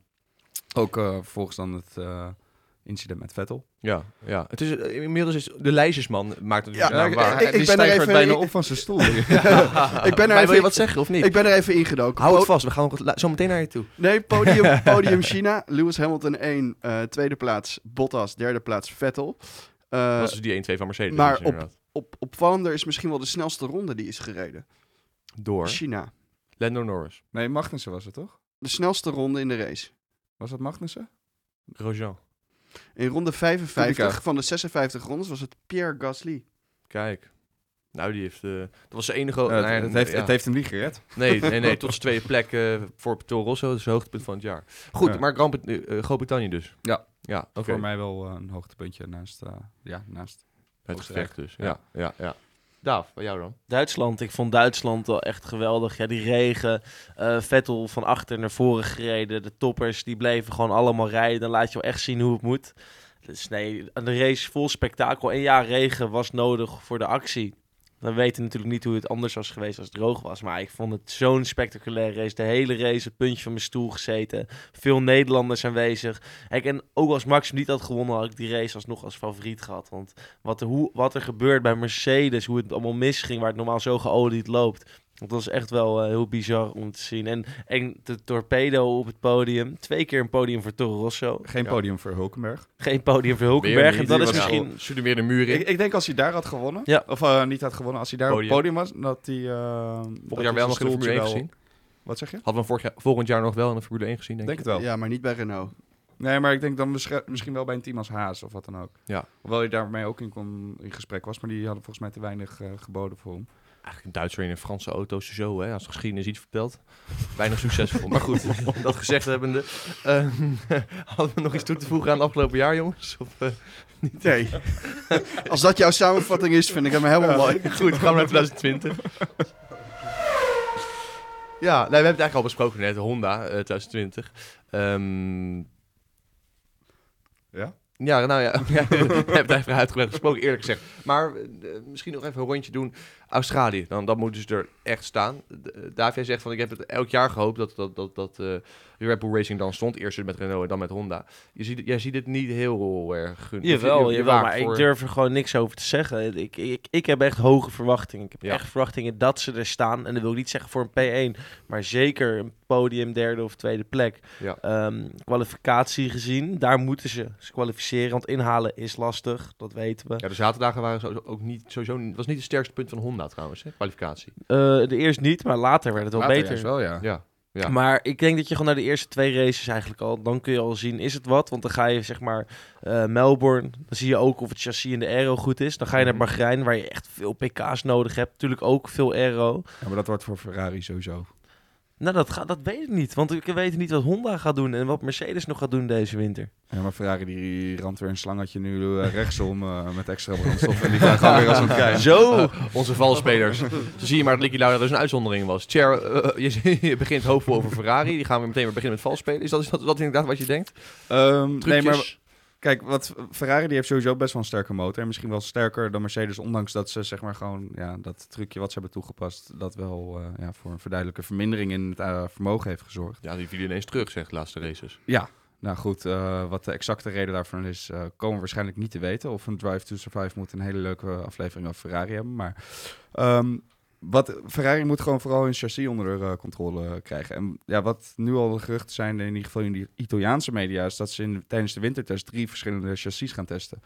Ook vervolgens dan het incident met Vettel. ja, ja. Het is, eh, inmiddels is de lijstjesman maakt het Ja, ik- waar. ik- ben er stijgt even- bijna op van zijn stoel. ik ben er Maar wil je even- wat zeggen of niet? Ik ben er even ingedoken. Hou het vast, we gaan zo meteen naar je toe. Nee, podium, podium China. Lewis Hamilton 1, eh, tweede plaats Bottas, derde plaats Vettel. Eh, dat is dus die 1-2 van Mercedes. maar op- op, opvallender is misschien wel de snelste ronde die is gereden. Door China. Lando Norris. Nee, Magnussen was het toch? De snelste ronde in de race. Was dat Magnussen? Grosjean. In ronde 55 Kubica. van de 56 rondes was het Pierre Gasly. Kijk. Nou, die heeft... eh, dat was de enige... Het, het heeft, ja. het heeft hem niet gered. Nee, nee, nee. Tot zijn tweede plek eh, voor Toro Rosso. Dat is het hoogtepunt van het jaar. Goed, Ja. maar Grand Prix, Groot-Brittannië dus. Ja. Ja. Voor mij wel een hoogtepuntje naast... eh, ja, naast. Het gevecht dus. Ja. Ja, ja, ja. Daaf, bij jou dan? Duitsland, ik vond Duitsland wel echt geweldig. Ja, die regen, eh, Vettel van achter naar voren gereden. De toppers, die bleven gewoon allemaal rijden. Dan laat je wel echt zien hoe het moet. Dus nee, de race vol spektakel. En ja, regen was nodig voor de actie. We weten natuurlijk niet hoe het anders was geweest als het droog was. Maar ik vond het zo'n spectaculaire race. De hele race, het puntje van mijn stoel gezeten. Veel Nederlanders aanwezig. En ook als Max niet had gewonnen, had ik die race alsnog als favoriet gehad. Want wat er, hoe, wat er gebeurt bij Mercedes, hoe het allemaal misging, waar het normaal zo geolied loopt. Dat was echt wel eh, heel bizar om te zien. En, en de torpedo op het podium. Twee keer een podium voor Toro Rosso. Geen Ja. podium voor Hulkenberg. Geen podium voor Hulkenberg. En dat is misschien... Stuurde weer de muur in. Ik, ik denk als hij daar had gewonnen, Ja. of eh, niet had gewonnen, als hij daar Podium. op het podium was, dat hij... eh, dat Volgend jaar wel nog in de Formule 1 stoeltje wel- gezien. Wat zeg je? Hadden we hem vorig jaar, volgend jaar nog wel in de Formule 1 gezien, Ik denk denk ik. het wel. Ja, maar niet bij Renault. Nee, maar ik denk dan misschien- wel bij een team als Haas of wat dan ook. Ja. Hoewel hij daarmee ook in, kon, in gesprek was, maar die hadden volgens mij te weinig eh, geboden voor hem. Eigenlijk een Duitser in een Franse auto zo, hè, als geschiedenis iets vertelt. Weinig succesvol. maar goed, dat gezegd hebbende. eh, hadden we nog iets toe te voegen aan het afgelopen jaar, jongens? Of, eh, Nee. Als dat jouw samenvatting is, vind ik hem helemaal mooi. Goed, gaan we naar 2020. Ja, nee, we hebben het eigenlijk al besproken net, Honda eh, 2020. Ehm, Ja? Ja, nou ja, ja we hebben het even uitgebreid gesproken, eerlijk gezegd. Maar eh, misschien nog even een rondje doen. Australië, dan, dan moeten ze er echt staan. Eh, David zegt van, ik heb het elk jaar gehoopt dat, dat, dat, dat eh, Red Bull Racing dan stond. Eerst met Renault en dan met Honda. Je ziet, jij ziet het niet heel erg gunstig. Jawel, Je- je jawel maar voor- ik durf er gewoon niks over te zeggen. Ik, ik, ik heb echt hoge verwachtingen. Ik heb Ja. echt verwachtingen dat ze er staan. En dat wil ik niet zeggen voor een P1, maar zeker een podium, derde of tweede plek. Ja. Ehm, kwalificatie gezien, daar moeten ze ze kwalificeren. Want inhalen is lastig, dat weten we. Ja, de zaterdagen waren zo, ook niet, sowieso, was niet het sterkste punt van Honda trouwens, hè? kwalificatie. Eh, de eerst niet, maar later werd het wel Later beter. juist wel, ja. Ja, ja. Maar ik denk dat je gewoon naar de eerste twee races eigenlijk al, dan kun je al zien, is het wat? Want dan ga je zeg maar eh, Melbourne, dan zie je ook of het chassis en de aero goed is. Dan ga je naar Mhm. Bahrein, waar je echt veel pk's nodig hebt. Natuurlijk ook veel aero. Ja, maar dat wordt voor Ferrari sowieso. Nou, dat, gaat, dat weet ik niet. Want ik weet niet wat Honda gaat doen en wat Mercedes nog gaat doen deze winter. Ja, maar Ferrari die ramt weer een slangetje nu eh, rechtsom eh, met extra brandstof. En die gaan gewoon weer als een trein. Zo! Onze valspelers. Zo zie je maar dat Licky Lauda dus een uitzondering was. Cher, eh, je, je begint hoopvol over Ferrari. Die gaan we meteen weer beginnen met valspelen. Is dat, is dat, dat inderdaad wat je denkt? Ehm, nee, Trucjes? maar kijk, wat Ferrari die heeft sowieso best wel een sterke motor. En misschien wel sterker dan Mercedes, ondanks dat ze zeg maar gewoon ja, dat trucje wat ze hebben toegepast, dat wel eh, ja, voor een verduidelijke vermindering in het eh, vermogen heeft gezorgd. Ja, die viel ineens terug, zegt de laatste races. Ja, nou goed, eh, wat de exacte reden daarvan is, komen we waarschijnlijk niet te weten. Of een Drive to Survive moet een hele leuke aflevering over Ferrari hebben. Maar ehm, wat, Ferrari moet gewoon vooral hun chassis onder eh, controle krijgen. En ja, wat nu al de geruchten zijn, in ieder geval in die Italiaanse media, is dat ze in, tijdens de wintertest drie verschillende chassis gaan testen.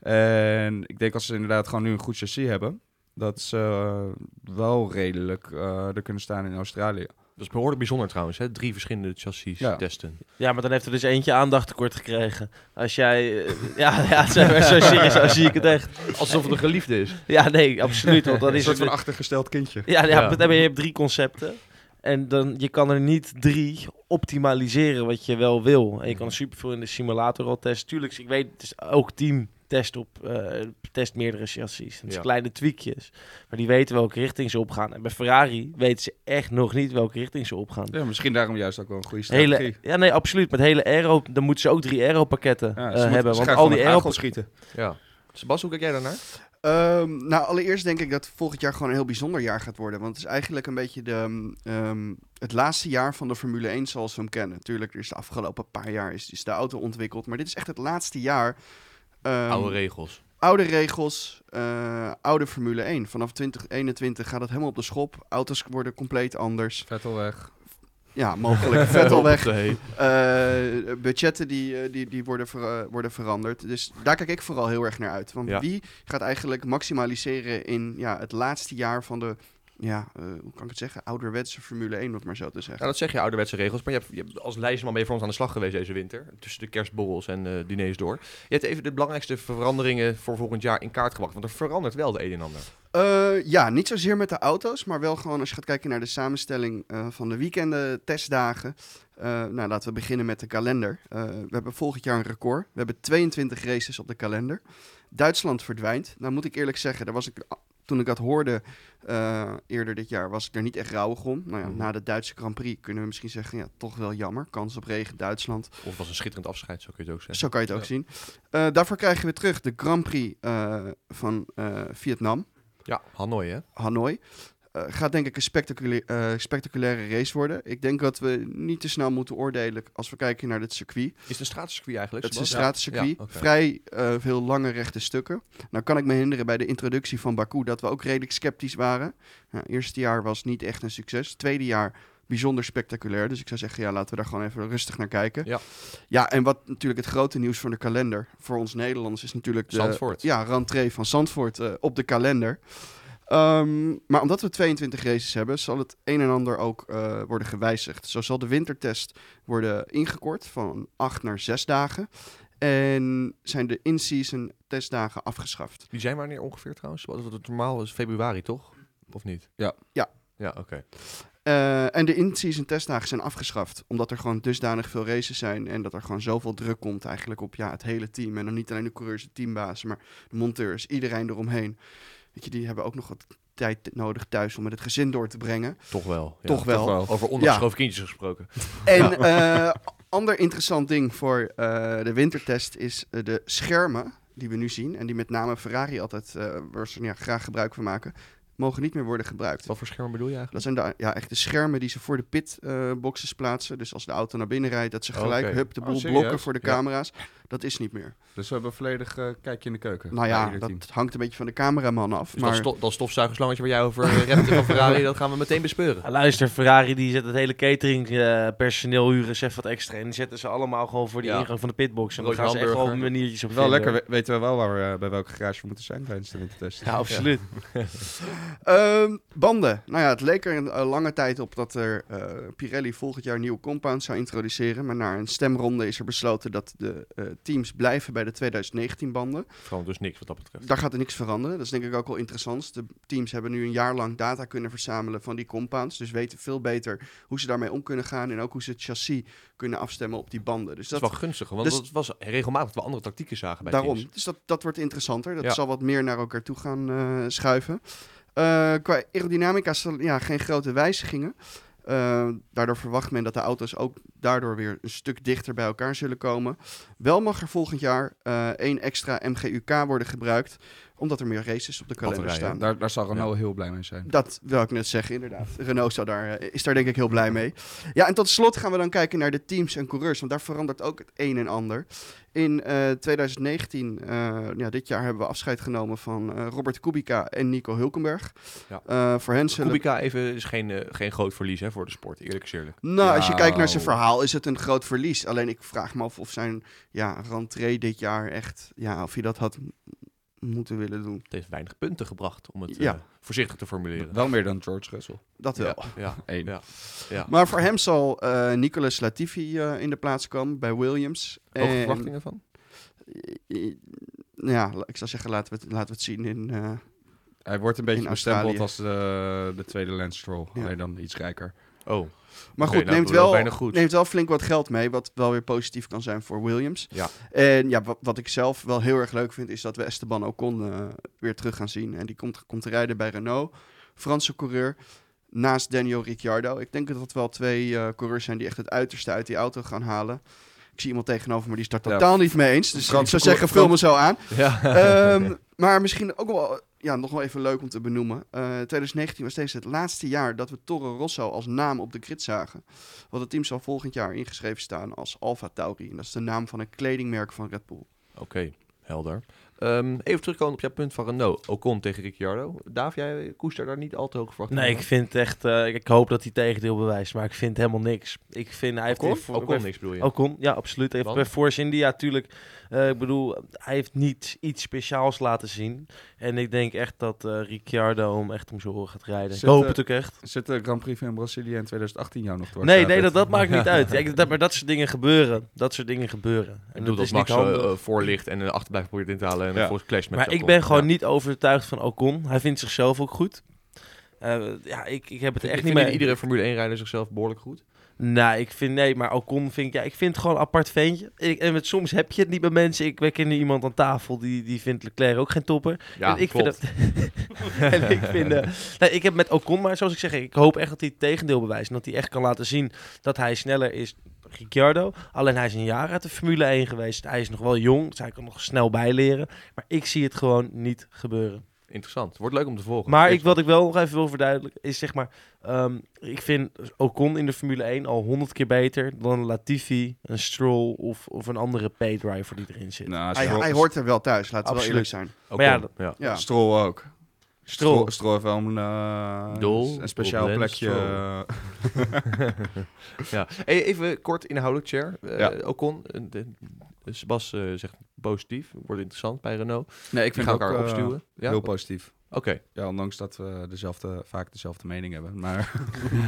En ik denk als ze inderdaad gewoon nu een goed chassis hebben, dat ze eh, wel redelijk eh, er kunnen staan in Australië. Dat is behoorlijk bijzonder trouwens, hè? Drie verschillende chassis Ja. testen. Ja, maar dan heeft er dus eentje aandacht tekort gekregen. Als jij... eh, ja, ja zo, zo, serieus, zo zie ik het echt. Alsof het een geliefde is. Ja, nee, absoluut. Want dan Een is soort het... van achtergesteld kindje. Ja, ja, Ja. maar dan heb je, je hebt drie concepten. En dan, je kan er niet drie optimaliseren wat je wel wil. En je kan superveel in de simulator al testen. Tuurlijk, ik weet, het is ook team test op, eh, test meerdere chassis. Het is Ja. kleine tweakjes. Maar die weten welke richting ze opgaan. En bij Ferrari weten ze echt nog niet welke richting ze opgaan. Ja, misschien daarom juist ook wel een goede strategie. Hele, ja, nee, absoluut. Met hele aero, dan moeten ze ook drie aero-pakketten Ja, eh, moeten- hebben. ze Want gaan al gewoon die aero schieten. Ja. Sebas, hoe kijk jij daarnaar? Ehm, nou, allereerst denk ik dat volgend jaar gewoon een heel bijzonder jaar gaat worden. Want het is eigenlijk een beetje de, ehm, het laatste jaar van de Formule 1 zoals we hem kennen. Tuurlijk, er is de afgelopen paar jaar is, is de auto ontwikkeld. Maar dit is echt het laatste jaar. Ehm, Oude regels. oude regels, eh, oude Formule 1. Vanaf 2021 gaat het helemaal op de schop. Auto's worden compleet anders. Vettel weg. Ja, mogelijk. Vettel weg. Eh, budgetten die, eh, die, die worden, ver- worden veranderd. Dus daar kijk ik vooral heel erg naar uit. Want Ja. wie gaat eigenlijk maximaliseren in ja, het laatste jaar van de, ja, eh, hoe kan ik het zeggen, ouderwetse Formule 1, om het maar zo te Ja, zeggen. dat zeg je, ouderwetse regels. Maar je hebt, je hebt als lijstman ben je voor ons aan de slag geweest deze winter. Tussen de kerstborrels en eh diners door. Je hebt even de belangrijkste veranderingen voor volgend jaar in kaart gebracht. Want er verandert wel de een en ander. Eh, ja, niet zozeer met de auto's, maar wel gewoon als je gaat kijken naar de samenstelling van de weekenden, testdagen. Nou, laten we beginnen met de kalender. We hebben volgend jaar een record. We hebben 22 races op de kalender. Duitsland verdwijnt. Nou moet ik eerlijk zeggen, daar was ik toen ik dat hoorde eh, eerder dit jaar, was ik er niet echt rouwig om. Nou ja, Mhm. na de Duitse Grand Prix kunnen we misschien zeggen, ja, toch wel jammer. Kans op regen, Duitsland. Of het was een schitterend afscheid, zo kun je het ook zeggen. Zo kan je het ook Ja. zien. Eh, daarvoor krijgen we terug de Grand Prix eh, van Vietnam, Ja, Hanoi hè? Hanoi. Eh, gaat denk ik een spectacula- eh, spectaculaire race worden. Ik denk dat we niet te snel moeten oordelen als we kijken naar het circuit. Is het een straatcircuit eigenlijk? Het is een straatcircuit, Ja, vrij eh, veel lange rechte stukken. Nou kan ik me herinneren bij de introductie van Baku dat we ook redelijk sceptisch waren. Nou, eerste jaar was niet echt een succes. Tweede jaar bijzonder spectaculair. Dus ik zou zeggen, ja, laten we daar gewoon even rustig naar kijken. Ja. ja, en wat natuurlijk het grote nieuws van de kalender voor ons Nederlanders is natuurlijk de Zandvoort. Ja, rentree van Zandvoort op de kalender. Ehm, maar omdat we 22 races hebben, zal het een en ander ook eh, worden gewijzigd. Zo zal de wintertest worden ingekort van 8 naar 6 dagen. En zijn de in-season testdagen afgeschaft. Die zijn wanneer ongeveer trouwens? Wat het normaal is februari toch? Of niet? Ja. Ja. Ja, oké. Eh, en de in-season testdagen zijn afgeschaft. Omdat er gewoon dusdanig veel races zijn. En dat er gewoon zoveel druk komt eigenlijk op ja, het hele team. En dan niet alleen de coureurs, de teambazen, maar de monteurs, iedereen eromheen. Weet je, die hebben ook nog wat tijd nodig thuis om met het gezin door te brengen. Toch wel. Ja. Toch wel. Over onafgeschoven kindjes gesproken. En eh ander interessant ding voor eh, de wintertest is eh, de schermen die we nu zien. En die met name Ferrari altijd eh, waar ze, ja, graag gebruik van maken. Mogen niet meer worden gebruikt. Wat voor schermen bedoel je eigenlijk? Dat zijn de, ja, echt de schermen die ze voor de pitboxes plaatsen. Dus als de auto naar binnen rijdt, dat ze gelijk Oké. hup, de Oh, boel blokken voor de Ja. Dat is niet meer. Dus we hebben volledig eh, kijkje in de keuken. Nou ja, dat team. hangt een beetje van de cameraman af. Dus maar dat, sto dat stofzuigerslangetje waar jij over eh, repte van Ferrari, dat gaan we meteen bespeuren. Ja, luister, Ferrari die zet het hele catering eh, personeel huren ze even wat extra. En die zetten ze allemaal gewoon voor de Ja. ingang van de pitbox. En dan gaan ze echt hamburger. maniertjes op Wel vinden. lekker, we- weten we wel waar we, eh, bij welke garage we moeten zijn tijdens de wintertest. Ja, absoluut. Ehm, banden. Nou ja, het leek er een eh, lange tijd op dat er eh, Pirelli volgend jaar nieuwe compounds zou introduceren. Maar na een stemronde is er besloten dat de eh, teams blijven bij de 2019 banden. Gewoon dus niks wat dat betreft. Daar gaat er niks veranderen. Dat is denk ik ook wel interessant. De teams hebben nu een jaar lang data kunnen verzamelen van die compounds. Dus weten veel beter hoe ze daarmee om kunnen gaan. En ook hoe ze het chassis kunnen afstemmen op die banden. Dus Dat dat, is wel gunstig, want dus- het was regelmatig dat we andere tactieken zagen bij daarom. teams. Dus dat, dat wordt interessanter. Dat Ja. zal wat meer naar elkaar toe gaan eh, schuiven. Eh, qua aerodynamica ja, geen grote wijzigingen. Eh, daardoor verwacht men dat de auto's ook daardoor weer een stuk dichter bij elkaar zullen komen. Wel mag er volgend jaar eh, één extra MGUK worden gebruikt, omdat er meer races op de kalender Batterijen. staan. Daar, daar zal Renault heel blij mee zijn. Dat wil ik net zeggen, inderdaad. Renault zou daar, eh, is daar denk ik heel blij mee. Ja, en tot slot gaan we dan kijken naar de teams en coureurs, want daar verandert ook het een en ander. In eh, 2019, eh, ja, dit jaar, hebben we afscheid genomen van eh, Robert Kubica en Nico Hulkenberg. Ja. Eh, voor hen zullen... Kubica even is geen, eh, geen groot verlies hè, voor de sport, eerlijk eerlijk. Nou, als je kijkt naar zijn Nou. verhaal, is het een groot verlies. Alleen ik vraag me af of zijn ja, rentree dit jaar echt, ja, of hij dat had moeten willen doen. Het heeft weinig punten gebracht, om het Ja. eh, voorzichtig te formuleren. Wel meer dan George Russell. Dat wel. Ja, ja, Eén. ja, ja. Maar voor hem zal eh Nicolas Latifi eh, in de plaats komen bij Williams. Hoge En- verwachtingen van? I- Ja, ik zou zeggen, laten we het, laten we het zien in... eh, Hij wordt een beetje bestempeld als de, de tweede Lance Stroll. Ja. Alleen dan iets rijker. Oh, Maar goed, nou, neemt, wel goed. neemt wel flink wat geld mee, wat wel weer positief kan zijn voor Williams. ja. En ja, wat, wat ik zelf wel heel erg leuk vind, is dat we Esteban Ocon eh, weer terug gaan zien. En die komt, komt te rijden bij Renault, Franse coureur, naast Daniel Ricciardo. Ik denk dat dat wel twee eh, coureurs zijn die echt het uiterste uit die auto gaan halen. Ik zie iemand tegenover me, die is daar Ja, totaal niet mee eens. Dus Franse ik zou zeggen, vul me zo aan. ja. Ehm, maar misschien ook wel, ja, nog wel even leuk om te benoemen. Eh 2019 was deze het laatste jaar dat we Toro Rosso als naam op de grid zagen. Want het team zal volgend jaar ingeschreven staan als Alfa Tauri. En dat is de naam van een kledingmerk van Red Bull. Oké, helder. Ehm, even terugkomen op jouw punt van Renault. Ocon tegen Ricciardo. Daaf, jij koester daar niet al te hoog verwachtingen Nee, ik vind echt... eh, ik hoop dat hij tegendeel bewijst, maar ik vind helemaal niks. Ik vind... Hij heeft Ocon? niks bedoel je? Ocon, ja, absoluut. Hij heeft Want? bij Force India natuurlijk... eh, ik bedoel, hij heeft niet iets speciaals laten zien. En ik denk echt dat eh, Ricciardo hem echt om zijn oren gaat rijden. Zit, ik hoop eh, het ook echt. Zit de Grand Prix van Brazilië in 2018 jou nog door? Nee, nee, dat, dat maakt niet uit. Kijk, dat, maar dat soort dingen gebeuren. Dat soort dingen gebeuren. Ik En bedoel dat is Max niet handig. eh, voor ligt en een achterblijf probeert in te halen en Ja. ja. volgens clash met maar ik ben gewoon Ja. niet overtuigd van Ocon. Hij vindt zichzelf ook goed. Eh, ja, ik, ik heb het echt niet meer... iedere Formule 1 rijder zichzelf behoorlijk goed? Nou, ik vind nee, maar Ocon vind ik, ja, ik vind het gewoon een apart ventje. Ik, en met, soms heb je het niet met mensen. Ik, wij kennen iemand aan tafel die, die vindt Leclerc ook geen topper. Ja, en ik klopt. vind het, en ik vind, nee, ik heb met Ocon, maar zoals ik zeg, ik hoop echt dat hij het tegendeel bewijst. En dat hij echt kan laten zien dat hij sneller is dan Ricciardo. Alleen hij is een jaar uit de Formule 1 geweest. Hij is nog wel jong, dus hij kan nog snel bijleren. Maar ik zie het gewoon niet gebeuren. Interessant. Wordt leuk om te volgen. Maar ik, wat ik wel nog even wil verduidelijken is zeg maar, ehm, ik vind Ocon in de Formule 1 al honderd keer beter dan Latifi, een Stroll of, of een andere paydriver die erin zit. Nou, Hij, hij hoort er wel thuis, laten we wel eerlijk zijn. Ook maar ja, ja. Ja. Stroll ook. Stroll. Stroll, Stroll heeft wel een, Doel, een speciaal plekje. Eh, ja. Hey, even kort inhoudelijk, Chair. Uh, Ja. Ocon, eh, de- de- Sebas eh, zegt positief. Wordt interessant bij Renault. nee, ik vind ga elkaar eh, opstuwen. Ja? heel positief. Oké. Ja, ondanks dat we dezelfde, vaak dezelfde mening hebben. Maar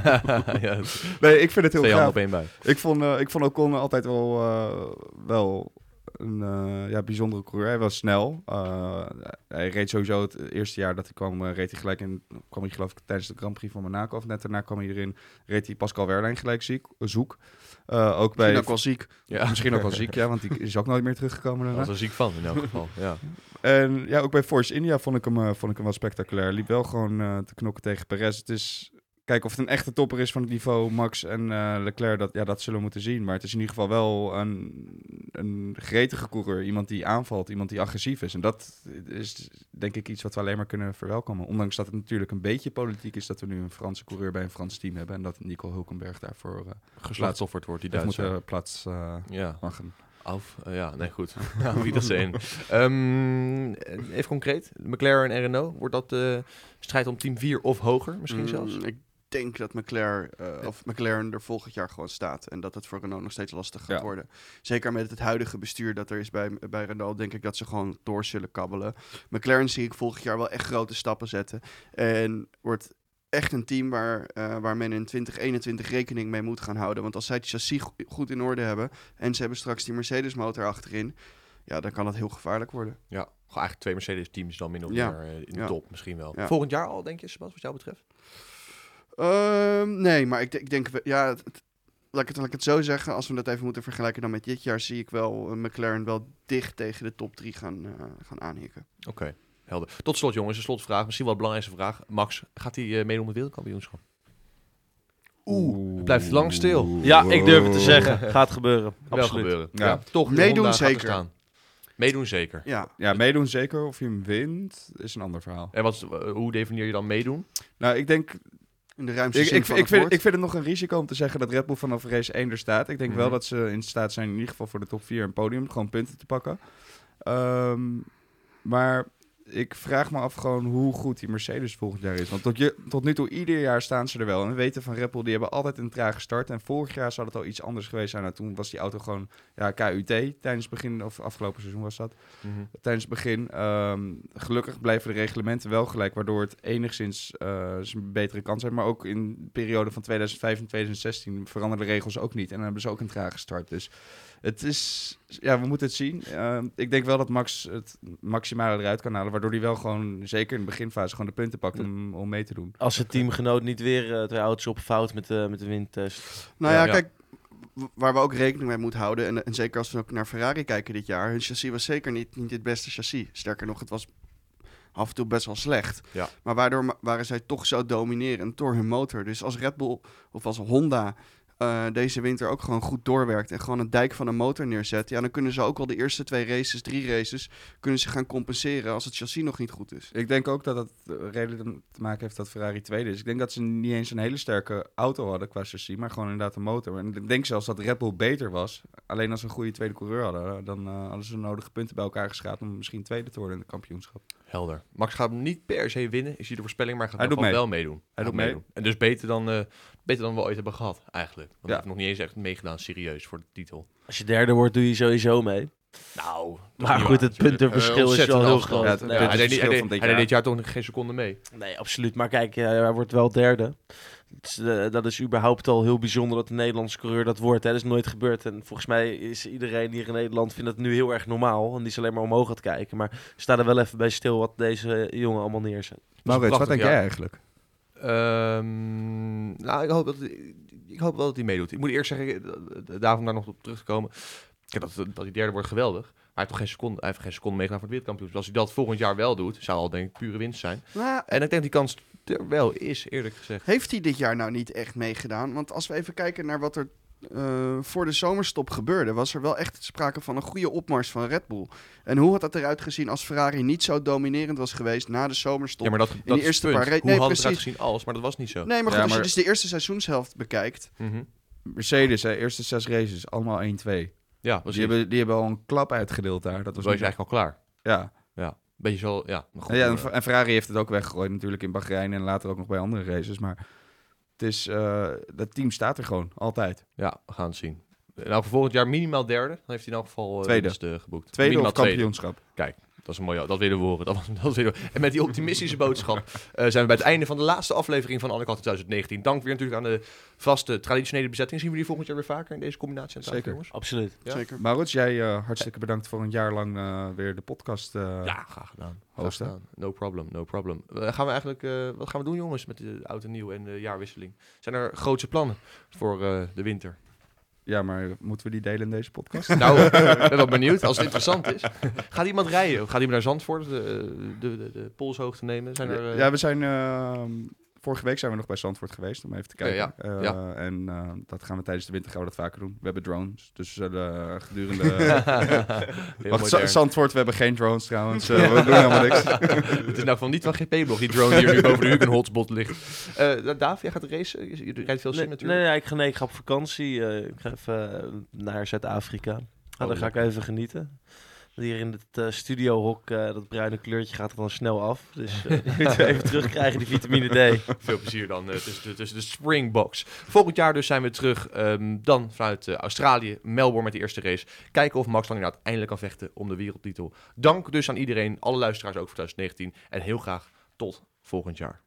ja, nee, ik vind het heel twee gaaf. op één buik. Ik vond, eh, ik vond Ocon altijd wel, eh, wel een eh, ja, bijzondere coureur. Hij was snel. Eh, hij reed sowieso het eerste jaar dat hij kwam, reed hij gelijk in. kwam hij geloof ik tijdens de Grand Prix van Monaco. Of net daarna kwam hij erin, reed hij Pascal Wehrlein gelijk ziek, zoek. Eh, ook bij, Misschien ook wel ziek. Ja. misschien ook wel ziek, ja, want die is ook nooit meer teruggekomen Daar daarna. was er ziek van in elk geval. Ja. En ja, ook bij Force India vond ik hem, eh, vond ik hem wel spectaculair. Liep wel gewoon eh, te knokken tegen Perez. Het is... Kijk, of het een echte topper is van het niveau Max en eh, Leclerc, dat, ja, dat zullen we moeten zien. Maar het is in ieder geval wel een, een gretige coureur. Iemand die aanvalt, iemand die agressief is. En dat is denk ik iets wat we alleen maar kunnen verwelkomen. Ondanks dat het natuurlijk een beetje politiek is dat we nu een Franse coureur bij een Frans team hebben. En dat Nico Hulkenberg daarvoor uh, Geslachtofferd wordt die Duitser. moeten plaats uh, Ja. Of, uh, ja, nee, goed. Nou, wie dat zijn. Um, even concreet. McLaren en Renault. Wordt dat uh, strijd om team 4 of hoger misschien Mm, zelfs? Ik denk dat McLaren, uh, of McLaren er volgend jaar gewoon staat. En dat het voor Renault nog steeds lastig gaat Ja. worden. Zeker met het huidige bestuur dat er is bij, bij Renault, denk ik dat ze gewoon door zullen kabbelen. McLaren zie ik volgend jaar wel echt grote stappen zetten. En wordt echt een team waar, uh, waar men in 2021 rekening mee moet gaan houden. Want als zij het chassis go goed in orde hebben en ze hebben straks die Mercedes motor achterin, ja, dan kan dat heel gevaarlijk worden. Ja, gewoon eigenlijk twee Mercedes-teams dan min of meer uh, in de Ja. top misschien wel. Ja. Volgend jaar al, denk je, Sebas, wat jou betreft? Ehm, nee, maar ik, de- ik denk, we- ja, het, laat, ik het, laat ik het zo zeggen. Als we dat even moeten vergelijken dan met dit jaar, zie ik wel uh, McLaren wel dicht tegen de top 3 gaan, uh, gaan aanhikken. Oké, helder. Tot slot, jongens, een slotvraag. Misschien wel de belangrijkste vraag. Max, gaat hij uh, meedoen met wereldkampioenschap? Oeh, het blijft lang stil. Ja, ik durf het te zeggen. Gaat gebeuren. Wel Absoluut. gebeuren. Ja. Ja. toch. de Meedoen er zeker. staan. Meedoen zeker. Ja, Ja, meedoen zeker. Of je hem wint, is een ander verhaal. En wat, hoe definieer je dan meedoen? Nou, ik denk in de ruimste Ik, zin ik, van ik, het vind, woord. ik vind het nog een risico om te zeggen dat Red Bull vanaf race 1 er staat. Ik denk wel Mhm. dat ze in staat zijn in ieder geval voor de top 4 een podium, gewoon punten te pakken. Ehm, maar ik vraag me af gewoon hoe goed die Mercedes volgend jaar is. Want tot, je, tot nu toe, ieder jaar staan ze er wel. En we weten van Red Bull, die hebben altijd een trage start. En vorig jaar zou het al iets anders geweest zijn. Nou, toen was die auto gewoon ja, KUT tijdens het begin, of afgelopen seizoen was dat tijdens het begin. Ehm, gelukkig blijven de reglementen wel gelijk, waardoor het enigszins eh, een betere kans heeft. Maar ook in de periode van 2005 en 2016 veranderen de regels ook niet. En dan hebben ze ook een trage start. Dus het is, ja, we moeten het zien. Ehm, ik denk wel dat Max het maximale eruit kan halen, waardoor hij wel gewoon, zeker in de beginfase, gewoon de punten pakt om, om mee te doen. Als het teamgenoot niet weer eh, twee auto's op fout met, de met de windtest. Nou ja, Ja. kijk, waar we ook rekening mee moeten houden, en, en zeker als we ook naar Ferrari kijken dit jaar, hun chassis was zeker niet, niet het beste chassis. Sterker nog, het was af en toe best wel slecht. Ja. Maar waardoor waren zij toch zo dominerend door hun motor. Dus als Red Bull of als Honda eh, deze winter ook gewoon goed doorwerkt en gewoon een dijk van een motor neerzet, ja, dan kunnen ze ook al de eerste twee races, drie races, kunnen ze gaan compenseren als het chassis nog niet goed is. Ik denk ook dat het eh, redelijk te maken heeft dat Ferrari tweede is. Ik denk dat ze niet eens een hele sterke auto hadden qua chassis, maar gewoon inderdaad een motor. En ik denk zelfs dat Red Bull beter was. Alleen als ze een goede tweede coureur hadden, dan eh, hadden ze de nodige punten bij elkaar geschaapt om misschien tweede te worden in het kampioenschap. Helder. Max gaat hem niet per se winnen, is hij de voorspelling, maar gaat Hij hij doet mee. wel meedoen. Hij doet mee. meedoen. En dus beter dan, eh, beter dan we ooit hebben gehad, eigenlijk. Want Ja. hij heeft nog niet eens echt meegedaan, serieus, voor de titel. Als je derde wordt, doe je sowieso mee. Nou, Maar goed, het puntenverschil is wel heel groot. Ja, het Nee, Ja, hij, deed, hij, van deed, dit hij deed jaar. dit jaar toch nog geen seconde mee. Nee, absoluut. Maar kijk, eh, hij wordt wel derde. Eh, dat is überhaupt al heel bijzonder dat een Nederlandse coureur dat wordt. Hè. Dat is nooit gebeurd. En volgens mij is iedereen hier in Nederland vindt het nu heel erg normaal. En die is alleen maar omhoog aan het kijken. Maar sta er wel even bij stil wat deze jongen allemaal neerzet. Maurits, wat denk jij eigenlijk? Ehm, nou, ik hoop dat... ik hoop wel dat hij meedoet. Ik moet eerst zeggen, eh, eh, daarom om daar nog op terug te komen. Kijk, dat, dat hij derde wordt geweldig. Maar hij heeft toch geen seconde, hij heeft geen seconde meegedaan voor het wereldkampioenschap. Dus als hij dat volgend jaar wel doet, zou al denk ik pure winst zijn. Nou, En ik denk die kans er wel is, eerlijk gezegd. Heeft hij dit jaar nou niet echt meegedaan? Want als we even kijken naar wat er eh, voor de zomerstop gebeurde, was er wel echt sprake van een goede opmars van Red Bull. En hoe had dat eruit gezien als Ferrari niet zo dominerend was geweest na de zomerstop? Ja, maar dat, dat is het eerste punt. paar ra- Hoe nee, had het eruit gezien als, maar dat was niet zo. Nee, maar goed, Ja, als je dus de eerste seizoenshelft bekijkt. Mhm. Mercedes, hè, eerste zes races, allemaal 1-2. Ja, was Die hebben, die hebben al een klap uitgedeeld daar. Dat was was je niet- eigenlijk al klaar. Ja. Ja, beetje zo, ja. goed, En, ja, en, en Ferrari heeft het ook weggegooid natuurlijk in Bahrein en later ook nog bij andere races. Maar het is, eh, dat team staat er gewoon, altijd. ja, we gaan het zien. Nou, volgend jaar minimaal derde. Dan heeft hij in elk geval uh, Tweede. geboekt. Tweede minimaal of kampioenschap. Dat is een mooie, dat willen we horen. Dat, was- dat willen we. En met die optimistische boodschap eh, zijn we bij het einde van de laatste aflevering van Undercut 2019. Dank weer natuurlijk aan de vaste traditionele bezetting. Zien we die volgend jaar weer vaker in deze combinatie aan Zeker. jongens? Absoluut. Ja. Zeker. Maurits, jij eh, hartstikke bedankt voor een jaar lang eh, weer de podcast. eh, Ja, graag gedaan. Graag gedaan. No problem, no problem. Gaan we eigenlijk, eh, wat gaan we doen jongens met de oud en nieuw en de jaarwisseling? Zijn er grootse plannen voor eh, de winter? Ja, maar moeten we die delen in deze podcast? Nou, ik ben wel benieuwd als het interessant is. Gaat iemand rijden? Of gaat iemand naar Zandvoort de, de, de, de polshoogte nemen? Zijn er, eh, Ja, we zijn... eh, vorige week zijn we nog bij Zandvoort geweest, om even te kijken. Ja, Eh, ja. En eh, dat gaan we tijdens de winter gaan we dat vaker doen. We hebben drones, dus we zullen eh, gedurende... Wacht. Zandvoort, we hebben geen drones trouwens. Eh, we doen helemaal niks. Het is nou van niet van GP-blog, die drone die hier nu boven de Hugen hotspot ligt. Eh Daaf, jij gaat racen? Je, je rijdt veel sim Nee, natuurlijk. nee, nee, ik ga, nee, ik ga op vakantie. eh, ik ga even eh, naar Zuid-Afrika. Ah, Oh, daar ga ik even genieten. Hier in het eh, studiohok, eh, dat bruine kleurtje gaat er dan snel af. Dus die moeten we even terugkrijgen, die vitamine D. Veel plezier dan tussen, de, tussen de Springboks. Volgend jaar dus zijn we terug. ehm, dan vanuit Australië, Melbourne met de eerste race. Kijken of Max inderdaad eindelijk kan vechten om de wereldtitel. Dank dus aan iedereen, alle luisteraars ook voor 2019. En heel graag tot volgend jaar.